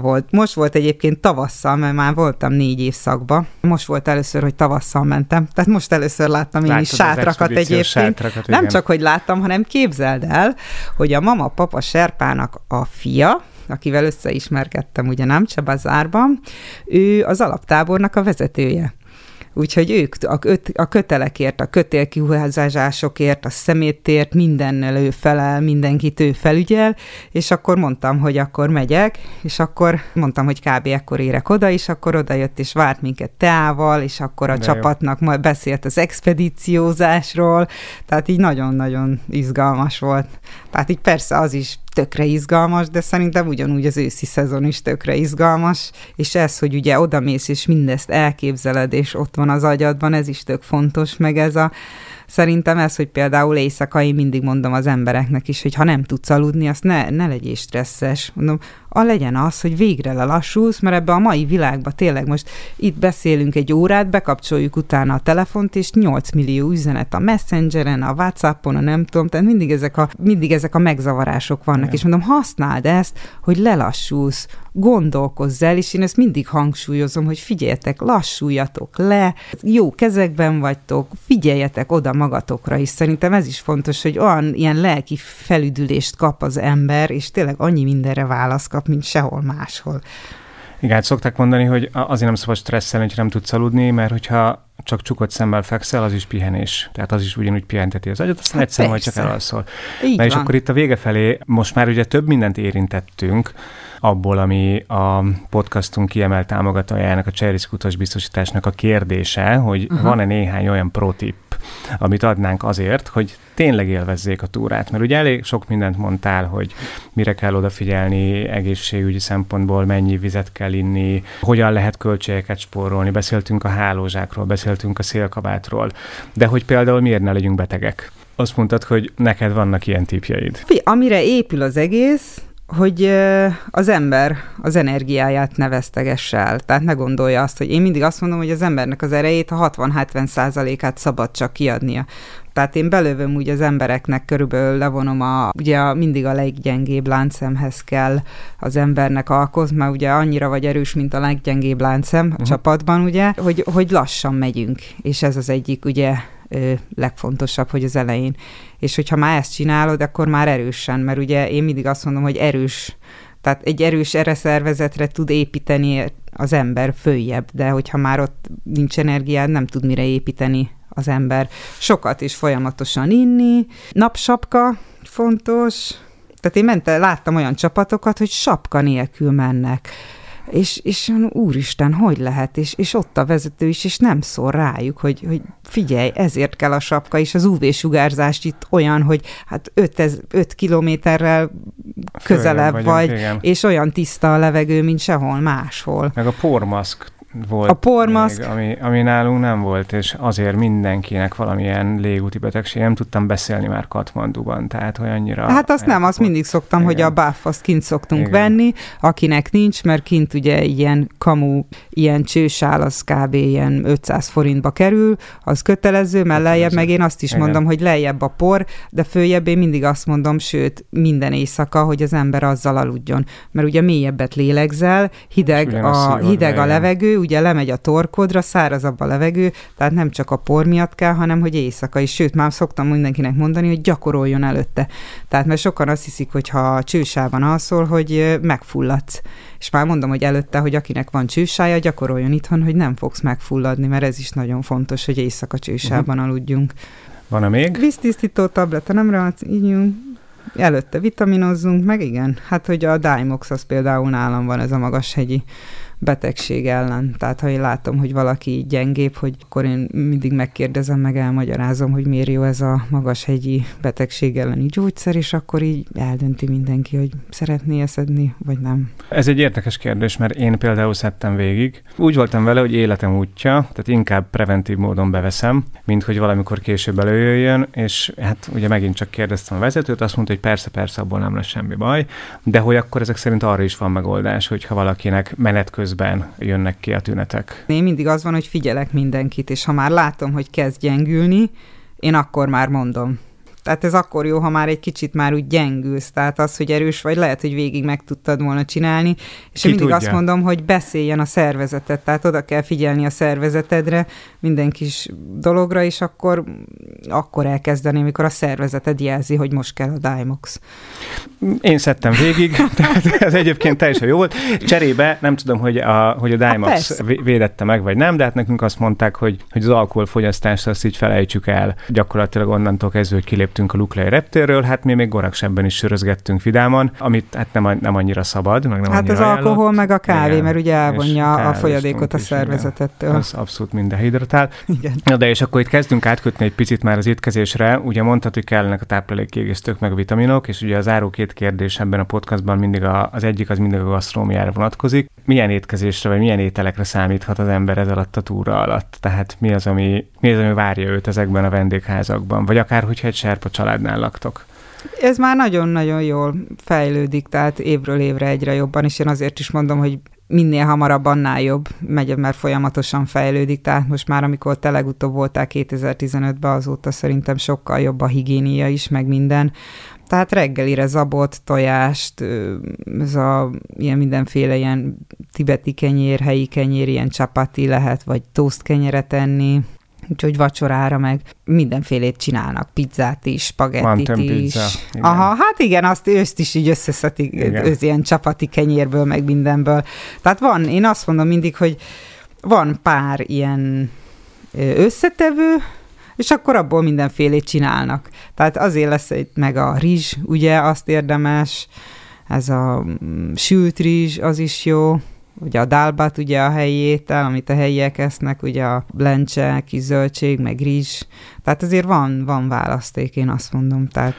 [SPEAKER 3] volt. Most volt egyébként tavasszal, mert már voltam négy évszakba. Most volt először, hogy tavasszal mentem. Tehát most először láttam én Láttad is sátrakat egyébként. Sátrakat, Nem csak, hogy láttam, hanem képzeld el, hogy a mama-papa Serpának a fia, akivel összeismerkedtem ugye nem Csebazárban, ő az alaptábornak a vezetője. Úgyhogy ők a, a kötelekért, a kötélkihúzásokért, a szemétért, mindennel ő felel, mindenkit ő felügyel, és akkor mondtam, hogy akkor megyek, és akkor mondtam, hogy kb. ekkor érek oda, és akkor oda jött és várt minket teával, és akkor a De csapatnak jó. majd beszélt az expedíciózásról, tehát így nagyon-nagyon izgalmas volt. Tehát így persze az is tökre izgalmas, de szerintem ugyanúgy az őszi szezon is tökre izgalmas, és ez, hogy ugye odamész, és mindezt elképzeled, és ott van az agyadban, ez is tök fontos, meg ez a Szerintem ez, hogy például éjszaka én mindig mondom az embereknek is, hogy ha nem tudsz aludni, azt ne, ne legyél stresszes. Mondom, a legyen az, hogy végre lelassulsz, mert ebbe a mai világban tényleg most itt beszélünk egy órát, bekapcsoljuk utána a telefont, és 8 millió üzenet a Messengeren, a Whatsappon, a nem tudom, tehát mindig ezek a, mindig ezek a megzavarások vannak, Igen. és mondom, használd ezt, hogy lelassulsz, gondolkozz el, és én ezt mindig hangsúlyozom, hogy figyeljetek, lassuljatok le, jó kezekben vagytok, figyeljetek oda magatokra is. Szerintem ez is fontos, hogy olyan ilyen lelki felüdülést kap az ember, és tényleg annyi mindenre válasz kap, mint sehol máshol.
[SPEAKER 2] Igen, hát szokták mondani, hogy azért nem szabad stresszelni, hogy nem tudsz aludni, mert hogyha csak csukott szemmel fekszel, az is pihenés. Tehát az is ugyanúgy pihenteti az agyat, aztán hát egyszer majd csak elalszol. Így Na van. és akkor itt a vége felé most már ugye több mindent érintettünk, abból, ami a podcastunk kiemelt támogatójának, a Cseriszk biztosításnak a kérdése, hogy uh-huh. van-e néhány olyan protip, amit adnánk azért, hogy tényleg élvezzék a túrát. Mert ugye elég sok mindent mondtál, hogy mire kell odafigyelni egészségügyi szempontból, mennyi vizet kell inni, hogyan lehet költségeket spórolni, beszéltünk a hálózsákról, beszéltünk a szélkabátról, de hogy például miért ne legyünk betegek. Azt mondtad, hogy neked vannak ilyen típjeid.
[SPEAKER 3] Amire épül az egész, hogy az ember az energiáját ne vesztegesse el. Tehát ne gondolja azt, hogy én mindig azt mondom, hogy az embernek az erejét a 60-70 százalékát szabad csak kiadnia. Tehát én belövöm úgy az embereknek, körülbelül levonom a, ugye a, mindig a leggyengébb láncemhez kell az embernek alkozni, mert ugye annyira vagy erős, mint a leggyengébb láncem uh-huh. csapatban, ugye, hogy, hogy lassan megyünk, és ez az egyik ugye legfontosabb, hogy az elején. És hogyha már ezt csinálod, akkor már erősen, mert ugye én mindig azt mondom, hogy erős, tehát egy erős erre szervezetre tud építeni az ember följebb, de hogyha már ott nincs energiád, nem tud mire építeni az ember. Sokat és folyamatosan inni, napsapka fontos, tehát én mentem, láttam olyan csapatokat, hogy sapka nélkül mennek és, és úristen, hogy lehet, és, és ott a vezető is, és nem szól rájuk, hogy, hogy figyelj, ezért kell a sapka, és az UV-sugárzás itt olyan, hogy hát 5 kilométerrel közelebb vagyunk, vagy, igen. és olyan tiszta a levegő, mint sehol máshol.
[SPEAKER 2] Meg a pormaszk volt.
[SPEAKER 3] A pormaszk.
[SPEAKER 2] Még, ami, ami nálunk nem volt, és azért mindenkinek valamilyen légúti betegség. Nem tudtam beszélni már Katmanduban, tehát hogy annyira...
[SPEAKER 3] Hát azt nem, azt mindig szoktam, Igen. hogy a buff azt kint szoktunk Igen. venni, akinek nincs, mert kint ugye ilyen kamu, ilyen csősál, az kb. ilyen 500 forintba kerül, az kötelező, mert lejjebb, meg én azt is Igen. mondom, hogy lejjebb a por, de följebb én mindig azt mondom, sőt, minden éjszaka, hogy az ember azzal aludjon. Mert ugye mélyebbet lélegzel, hideg a, hideg a levegő, ugye lemegy a torkodra, szárazabb a levegő, tehát nem csak a por miatt kell, hanem hogy éjszaka is. Sőt, már szoktam mindenkinek mondani, hogy gyakoroljon előtte. Tehát mert sokan azt hiszik, hogy ha csősában alszol, hogy megfulladsz. És már mondom, hogy előtte, hogy akinek van csősája, gyakoroljon itthon, hogy nem fogsz megfulladni, mert ez is nagyon fontos, hogy éjszaka csősában uh-huh. aludjunk.
[SPEAKER 2] Van-e még?
[SPEAKER 3] Víztisztító tableta, nem rá, ígyunk. Előtte vitaminozzunk, meg igen, hát hogy a Dimox az például nálam van, ez a magashegyi betegség ellen. Tehát ha én látom, hogy valaki gyengébb, hogy akkor én mindig megkérdezem, meg elmagyarázom, hogy miért jó ez a magashegyi betegség elleni gyógyszer, és akkor így eldönti mindenki, hogy szeretné eszedni, vagy nem.
[SPEAKER 2] Ez egy érdekes kérdés, mert én például szedtem végig. Úgy voltam vele, hogy életem útja, tehát inkább preventív módon beveszem, mint hogy valamikor később előjöjjön, és hát ugye megint csak kérdeztem a vezetőt, azt mondta, hogy persze, persze, abból nem lesz semmi baj, de hogy akkor ezek szerint arra is van megoldás, hogyha valakinek menet közben jönnek ki a tünetek.
[SPEAKER 3] Én mindig az van, hogy figyelek mindenkit, és ha már látom, hogy kezd gyengülni, én akkor már mondom. Tehát ez akkor jó, ha már egy kicsit már úgy gyengülsz, tehát az, hogy erős vagy, lehet, hogy végig meg tudtad volna csinálni, és Ki én mindig tudja. azt mondom, hogy beszéljen a szervezetet, tehát oda kell figyelni a szervezetedre, minden kis dologra, és akkor, akkor elkezdeni, amikor a szervezeted jelzi, hogy most kell a Dymox.
[SPEAKER 2] Én szedtem végig, [laughs] tehát ez egyébként teljesen jó volt. Cserébe nem tudom, hogy a, hogy a Dymox hát védette meg, vagy nem, de hát nekünk azt mondták, hogy, hogy az alkoholfogyasztást azt így felejtsük el gyakorlatilag onnantól kezdve, hogy kilép kiléptünk a Luklei reptérről, hát mi még goraksebben is sörözgettünk vidáman, amit hát nem, nem annyira szabad, meg nem
[SPEAKER 3] Hát az ajánlott. alkohol meg a kávé, Igen, mert ugye elvonja a folyadékot a szervezetettől.
[SPEAKER 2] Az abszolút minden hidratál. Igen. Na de és akkor itt kezdünk átkötni egy picit már az étkezésre. Ugye mondtad, hogy kellenek a táplálékkiegészítők meg a vitaminok, és ugye az záró két kérdés ebben a podcastban mindig a, az egyik az mindig a gasztrómiára vonatkozik. Milyen étkezésre vagy milyen ételekre számíthat az ember ez alatt a túra alatt? Tehát mi az, ami, mi az, ami várja őt ezekben a vendégházakban? Vagy akár, hogyha egy serpa családnál laktok?
[SPEAKER 3] Ez már nagyon-nagyon jól fejlődik, tehát évről évre egyre jobban, és én azért is mondom, hogy minél hamarabb, annál jobb, megy, mert folyamatosan fejlődik, tehát most már, amikor te legutóbb voltál 2015-ben, azóta szerintem sokkal jobb a higiénia is, meg minden. Tehát reggelire zabot, tojást, ez a ilyen mindenféle ilyen tibeti kenyér, helyi kenyér, ilyen csapati lehet, vagy toast kenyeret enni, Úgyhogy vacsorára meg mindenfélét csinálnak, pizzát is, spagettit is. Pizza, igen. Aha, hát igen, azt őszt is így összeszedik, ősz ilyen csapati kenyérből, meg mindenből. Tehát van, én azt mondom mindig, hogy van pár ilyen összetevő, és akkor abból mindenfélét csinálnak. Tehát azért lesz egy, meg a rizs, ugye, azt érdemes, ez a mm, sült rizs, az is jó, ugye a dálbát, ugye a helyi étel, amit a helyiek esznek, ugye a blencse, kis zöldség, meg rizs. Tehát azért van, van választék, én azt mondom. Tehát...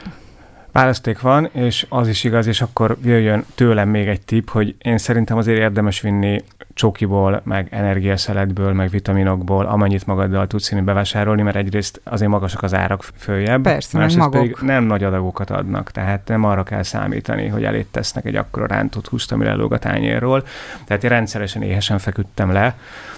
[SPEAKER 2] Választék van, és az is igaz, és akkor jöjjön tőlem még egy tip, hogy én szerintem azért érdemes vinni csokiból, meg energiaszeletből, meg vitaminokból, amennyit magaddal tudsz inni bevásárolni, mert egyrészt azért magasak az árak följebb,
[SPEAKER 3] Persze, meg maguk. pedig
[SPEAKER 2] nem nagy adagokat adnak, tehát nem arra kell számítani, hogy elét tesznek egy akkora rántott húst, ami lelóg a tányérról. Tehát én rendszeresen éhesen feküdtem le,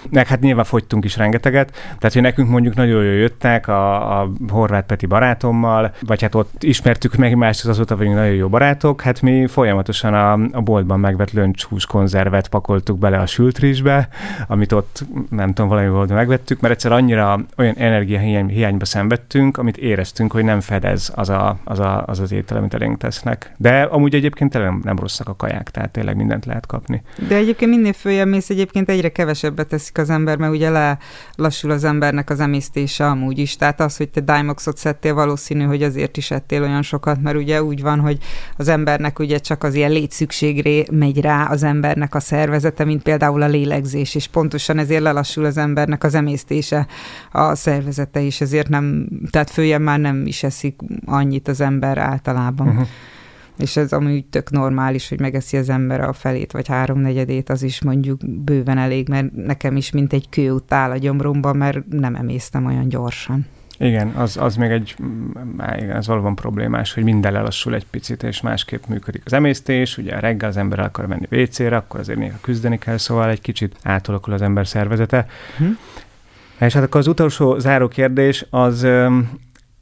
[SPEAKER 2] meg hát nyilván fogytunk is rengeteget, tehát hogy nekünk mondjuk nagyon jól jöttek a, a Horváth Peti barátommal, vagy hát ott ismertük meg mást, azóta vagyunk nagyon jó barátok, hát mi folyamatosan a, a boltban megvett löncshús konzervet pakoltuk bele a sül rizsbe, amit ott nem tudom, valami volt megvettük, mert egyszer annyira olyan energiahiány, hiányba szenvedtünk, amit éreztünk, hogy nem fedez az a, az, a, az, az étel, amit elénk tesznek. De amúgy egyébként nem, nem rosszak a kaják, tehát tényleg mindent lehet kapni.
[SPEAKER 3] De egyébként minél följebb mész, egyébként egyre kevesebbet teszik az ember, mert ugye lassul az embernek az emésztése amúgy is. Tehát az, hogy te Dimoxot szedtél, valószínű, hogy azért is ettél olyan sokat, mert ugye úgy van, hogy az embernek ugye csak az ilyen létszükségre megy rá az embernek a szervezete, mint például például a lélegzés, és pontosan ezért lelassul az embernek az emésztése, a szervezete is, ezért nem, tehát följebb már nem is eszik annyit az ember általában. Uh-huh. És ez amúgy tök normális, hogy megeszi az ember a felét vagy háromnegyedét, az is mondjuk bőven elég, mert nekem is mint egy kő áll a gyomromban, mert nem emésztem olyan gyorsan.
[SPEAKER 2] Igen, az, az még egy, igen, ez valóban problémás, hogy minden lelassul egy picit, és másképp működik az emésztés, ugye reggel az ember akar menni WC-re, akkor azért néha küzdeni kell, szóval egy kicsit átalakul az ember szervezete. Hm. És hát akkor az utolsó záró kérdés az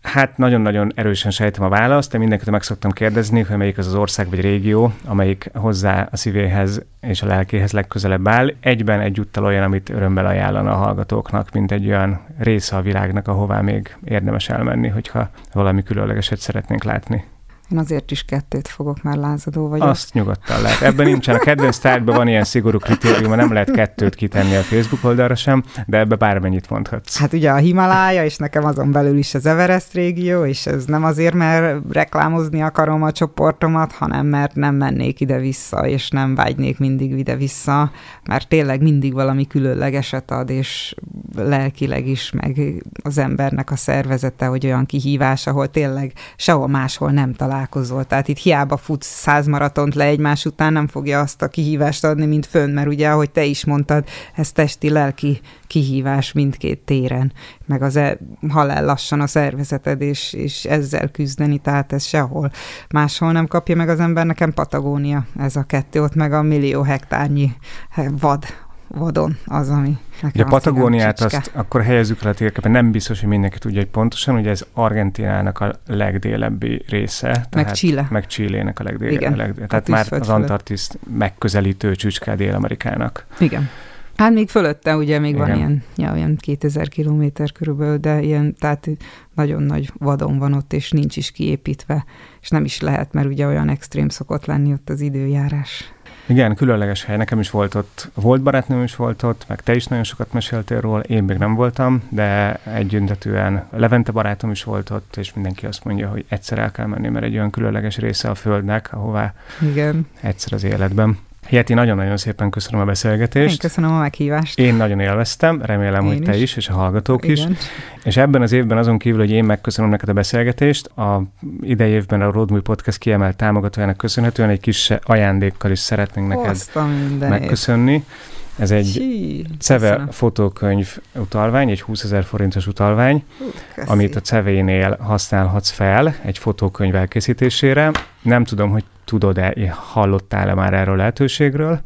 [SPEAKER 2] Hát nagyon-nagyon erősen sejtem a választ, de mindenkit meg szoktam kérdezni, hogy melyik az az ország vagy régió, amelyik hozzá a szívéhez és a lelkéhez legközelebb áll. Egyben egyúttal olyan, amit örömmel ajánlana a hallgatóknak, mint egy olyan része a világnak, ahová még érdemes elmenni, hogyha valami különlegeset szeretnénk látni.
[SPEAKER 3] Én azért is kettőt fogok, már lázadó vagyok.
[SPEAKER 2] Azt nyugodtan lehet. Ebben nincsen. A kedvenc tárgyban van ilyen szigorú kritérium, nem lehet kettőt kitenni a Facebook oldalra sem, de ebbe bármennyit mondhatsz.
[SPEAKER 3] Hát ugye a Himalája, és nekem azon belül is az Everest régió, és ez nem azért, mert reklámozni akarom a csoportomat, hanem mert nem mennék ide-vissza, és nem vágynék mindig ide-vissza, mert tényleg mindig valami különlegeset ad, és lelkileg is, meg az embernek a szervezete, hogy olyan kihívás, ahol tényleg sehol máshol nem találkozol. Tehát itt hiába futsz száz maratont le egymás után, nem fogja azt a kihívást adni, mint fönn, mert ugye, ahogy te is mondtad, ez testi-lelki kihívás mindkét téren, meg az e, halál lassan a szervezeted, és, és ezzel küzdeni, tehát ez sehol máshol nem kapja meg az ember, nekem Patagónia ez a kettő, ott meg a millió hektárnyi vad, vadon az, ami
[SPEAKER 2] Ugye a Patagóniát azt akkor helyezzük el a térképen, nem biztos, hogy mindenki tudja, hogy pontosan, ugye ez Argentinának a legdélebbi része.
[SPEAKER 3] Meg tehát, Chile.
[SPEAKER 2] Meg Chilének a legdélebbi. Legdél, tehát már az Antarktisz megközelítő csücske Dél-Amerikának.
[SPEAKER 3] Igen. Hát még fölötte ugye még Igen. van ilyen, ja, olyan 2000 kilométer körülbelül, de ilyen, tehát nagyon nagy vadon van ott, és nincs is kiépítve, és nem is lehet, mert ugye olyan extrém szokott lenni ott az időjárás.
[SPEAKER 2] Igen, különleges hely. Nekem is volt ott, volt barátnőm is volt ott, meg te is nagyon sokat meséltél róla, én még nem voltam, de együntetően Levente barátom is volt ott, és mindenki azt mondja, hogy egyszer el kell menni, mert egy olyan különleges része a Földnek, ahová
[SPEAKER 3] Igen.
[SPEAKER 2] egyszer az életben. Hieti, nagyon-nagyon szépen köszönöm a beszélgetést.
[SPEAKER 3] Én köszönöm a meghívást.
[SPEAKER 2] Én nagyon élveztem, remélem, én hogy is. te is, és a hallgatók Igen. is. És ebben az évben azon kívül, hogy én megköszönöm neked a beszélgetést, a idei évben a Roadmovie Podcast kiemelt támogatójának köszönhetően egy kis ajándékkal is szeretnénk neked megköszönni. Ez egy Csí, CEVE fotókönyv utalvány, egy 20 ezer forintos utalvány, uh, amit a CEVE-nél használhatsz fel egy fotókönyv elkészítésére. Nem tudom, hogy tudod-e, hallottál-e már erről lehetőségről?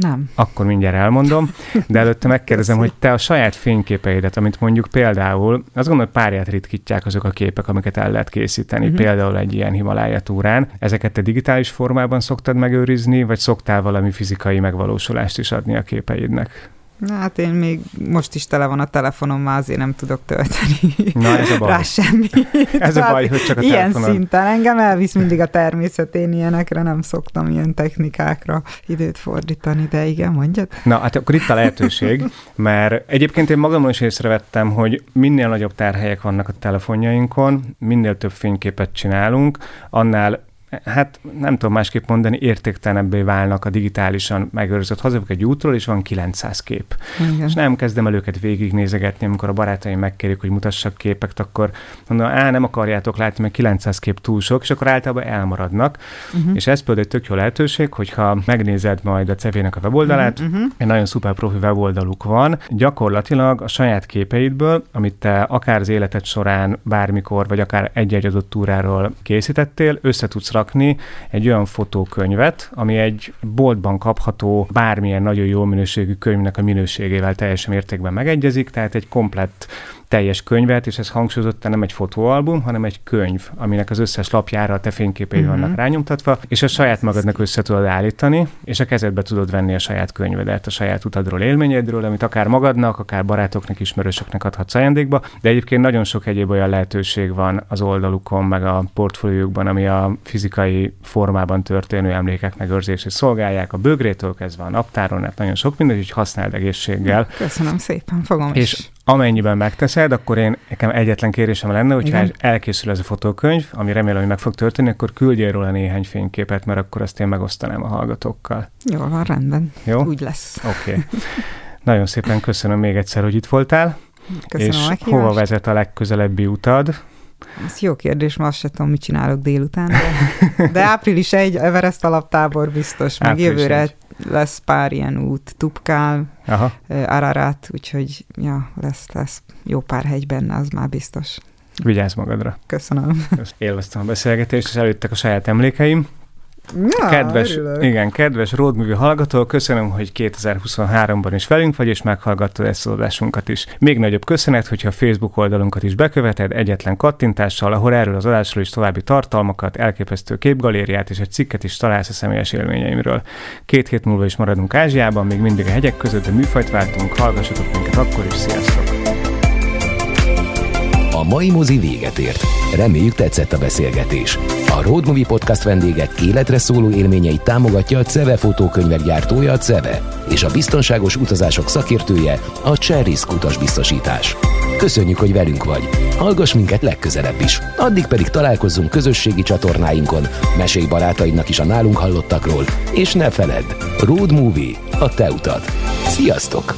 [SPEAKER 3] Nem.
[SPEAKER 2] Akkor mindjárt elmondom, de előtte megkérdezem, hogy te a saját fényképeidet, amit mondjuk például, azt gondolom, hogy párját ritkítják azok a képek, amiket el lehet készíteni, uh-huh. például egy ilyen Himalája túrán. Ezeket te digitális formában szoktad megőrizni, vagy szoktál valami fizikai megvalósulást is adni a képeidnek?
[SPEAKER 3] Hát én még most is tele van a telefonom, már azért nem tudok tölteni
[SPEAKER 2] Na, ez a baj.
[SPEAKER 3] rá semmit.
[SPEAKER 2] Ez a baj, hogy csak a
[SPEAKER 3] Ilyen
[SPEAKER 2] telefonod.
[SPEAKER 3] szinten engem elvisz mindig a természet, én ilyenekre nem szoktam ilyen technikákra időt fordítani, de igen, mondjad.
[SPEAKER 2] Na, hát akkor itt a lehetőség, mert egyébként én magamon is észrevettem, hogy minél nagyobb tárhelyek vannak a telefonjainkon, minél több fényképet csinálunk, annál hát nem tudom másképp mondani, értéktelenebbé válnak a digitálisan megőrzött. Hazavok egy útról, és van 900 kép. Igen. És nem kezdem el őket végignézegetni, amikor a barátaim megkérik, hogy mutassak képeket, akkor mondom, á, nem akarjátok látni, mert 900 kép túl sok, és akkor általában elmaradnak. Uh-huh. És ez például egy tök jó lehetőség, hogyha megnézed majd a cevének a weboldalát, uh-huh. egy nagyon szuper profi weboldaluk van, gyakorlatilag a saját képeidből, amit te akár az életed során bármikor, vagy akár egy-egy adott túráról készítettél, össze tudsz rakni egy olyan fotókönyvet, ami egy boltban kapható bármilyen nagyon jó minőségű könyvnek a minőségével teljesen mértékben megegyezik, tehát egy komplett teljes könyvet, és ez hangsúlyozottan nem egy fotóalbum, hanem egy könyv, aminek az összes lapjára a te fényképeid uh-huh. vannak rányomtatva, és a saját magadnak össze tudod állítani, és a kezedbe tudod venni a saját könyvedet, a saját utadról, élményedről, amit akár magadnak, akár barátoknak, ismerősöknek adhatsz ajándékba, de egyébként nagyon sok egyéb olyan lehetőség van az oldalukon, meg a portfóliókban, ami a fizikai formában történő emlékek megőrzését szolgálják, a bögrétől kezdve a naptáron, hát nagyon sok minden, hogy használd egészséggel.
[SPEAKER 3] Köszönöm szépen, fogom
[SPEAKER 2] és
[SPEAKER 3] is
[SPEAKER 2] amennyiben megteszed, akkor én nekem egyetlen kérésem lenne, hogyha Igen. elkészül ez a fotókönyv, ami remélem, hogy meg fog történni, akkor küldjél róla néhány fényképet, mert akkor azt én megosztanám a hallgatókkal.
[SPEAKER 3] Jó, van, rendben. Jó? Úgy lesz.
[SPEAKER 2] Oké. Okay. Nagyon szépen köszönöm még egyszer, hogy itt voltál.
[SPEAKER 3] Köszönöm
[SPEAKER 2] és
[SPEAKER 3] a
[SPEAKER 2] hova vezet a legközelebbi utad?
[SPEAKER 3] Ez jó kérdés, ma azt sem tudom, mit csinálok délután, de, de április egy Everest alaptábor biztos, meg április jövőre egy lesz pár ilyen út, Tupkál, Aha. Ararat, úgyhogy ja, lesz, lesz jó pár hegy benne, az már biztos.
[SPEAKER 2] Vigyázz magadra.
[SPEAKER 3] Köszönöm.
[SPEAKER 2] Élveztem a beszélgetést, és előttek a saját emlékeim.
[SPEAKER 3] Ja,
[SPEAKER 2] kedves,
[SPEAKER 3] örülök.
[SPEAKER 2] igen, kedves Roadmovie hallgató, köszönöm, hogy 2023-ban is velünk vagy, és meghallgattad ezt az adásunkat is. Még nagyobb köszönet, hogyha a Facebook oldalunkat is beköveted egyetlen kattintással, ahol erről az adásról is további tartalmakat, elképesztő képgalériát és egy cikket is találsz a személyes élményeimről. Két hét múlva is maradunk Ázsiában, még mindig a hegyek között, de műfajt váltunk, hallgassatok minket akkor is, sziasztok!
[SPEAKER 1] A mai mozi véget ért. Reméljük tetszett a beszélgetés. A Road Movie Podcast vendégek életre szóló élményeit támogatja a CEVE fotókönyvek gyártója a CEVE, és a biztonságos utazások szakértője a Cherrisk utasbiztosítás. Köszönjük, hogy velünk vagy. Hallgass minket legközelebb is. Addig pedig találkozzunk közösségi csatornáinkon, mesélj barátaidnak is a nálunk hallottakról, és ne feledd, Road Movie, a te utad. Sziasztok!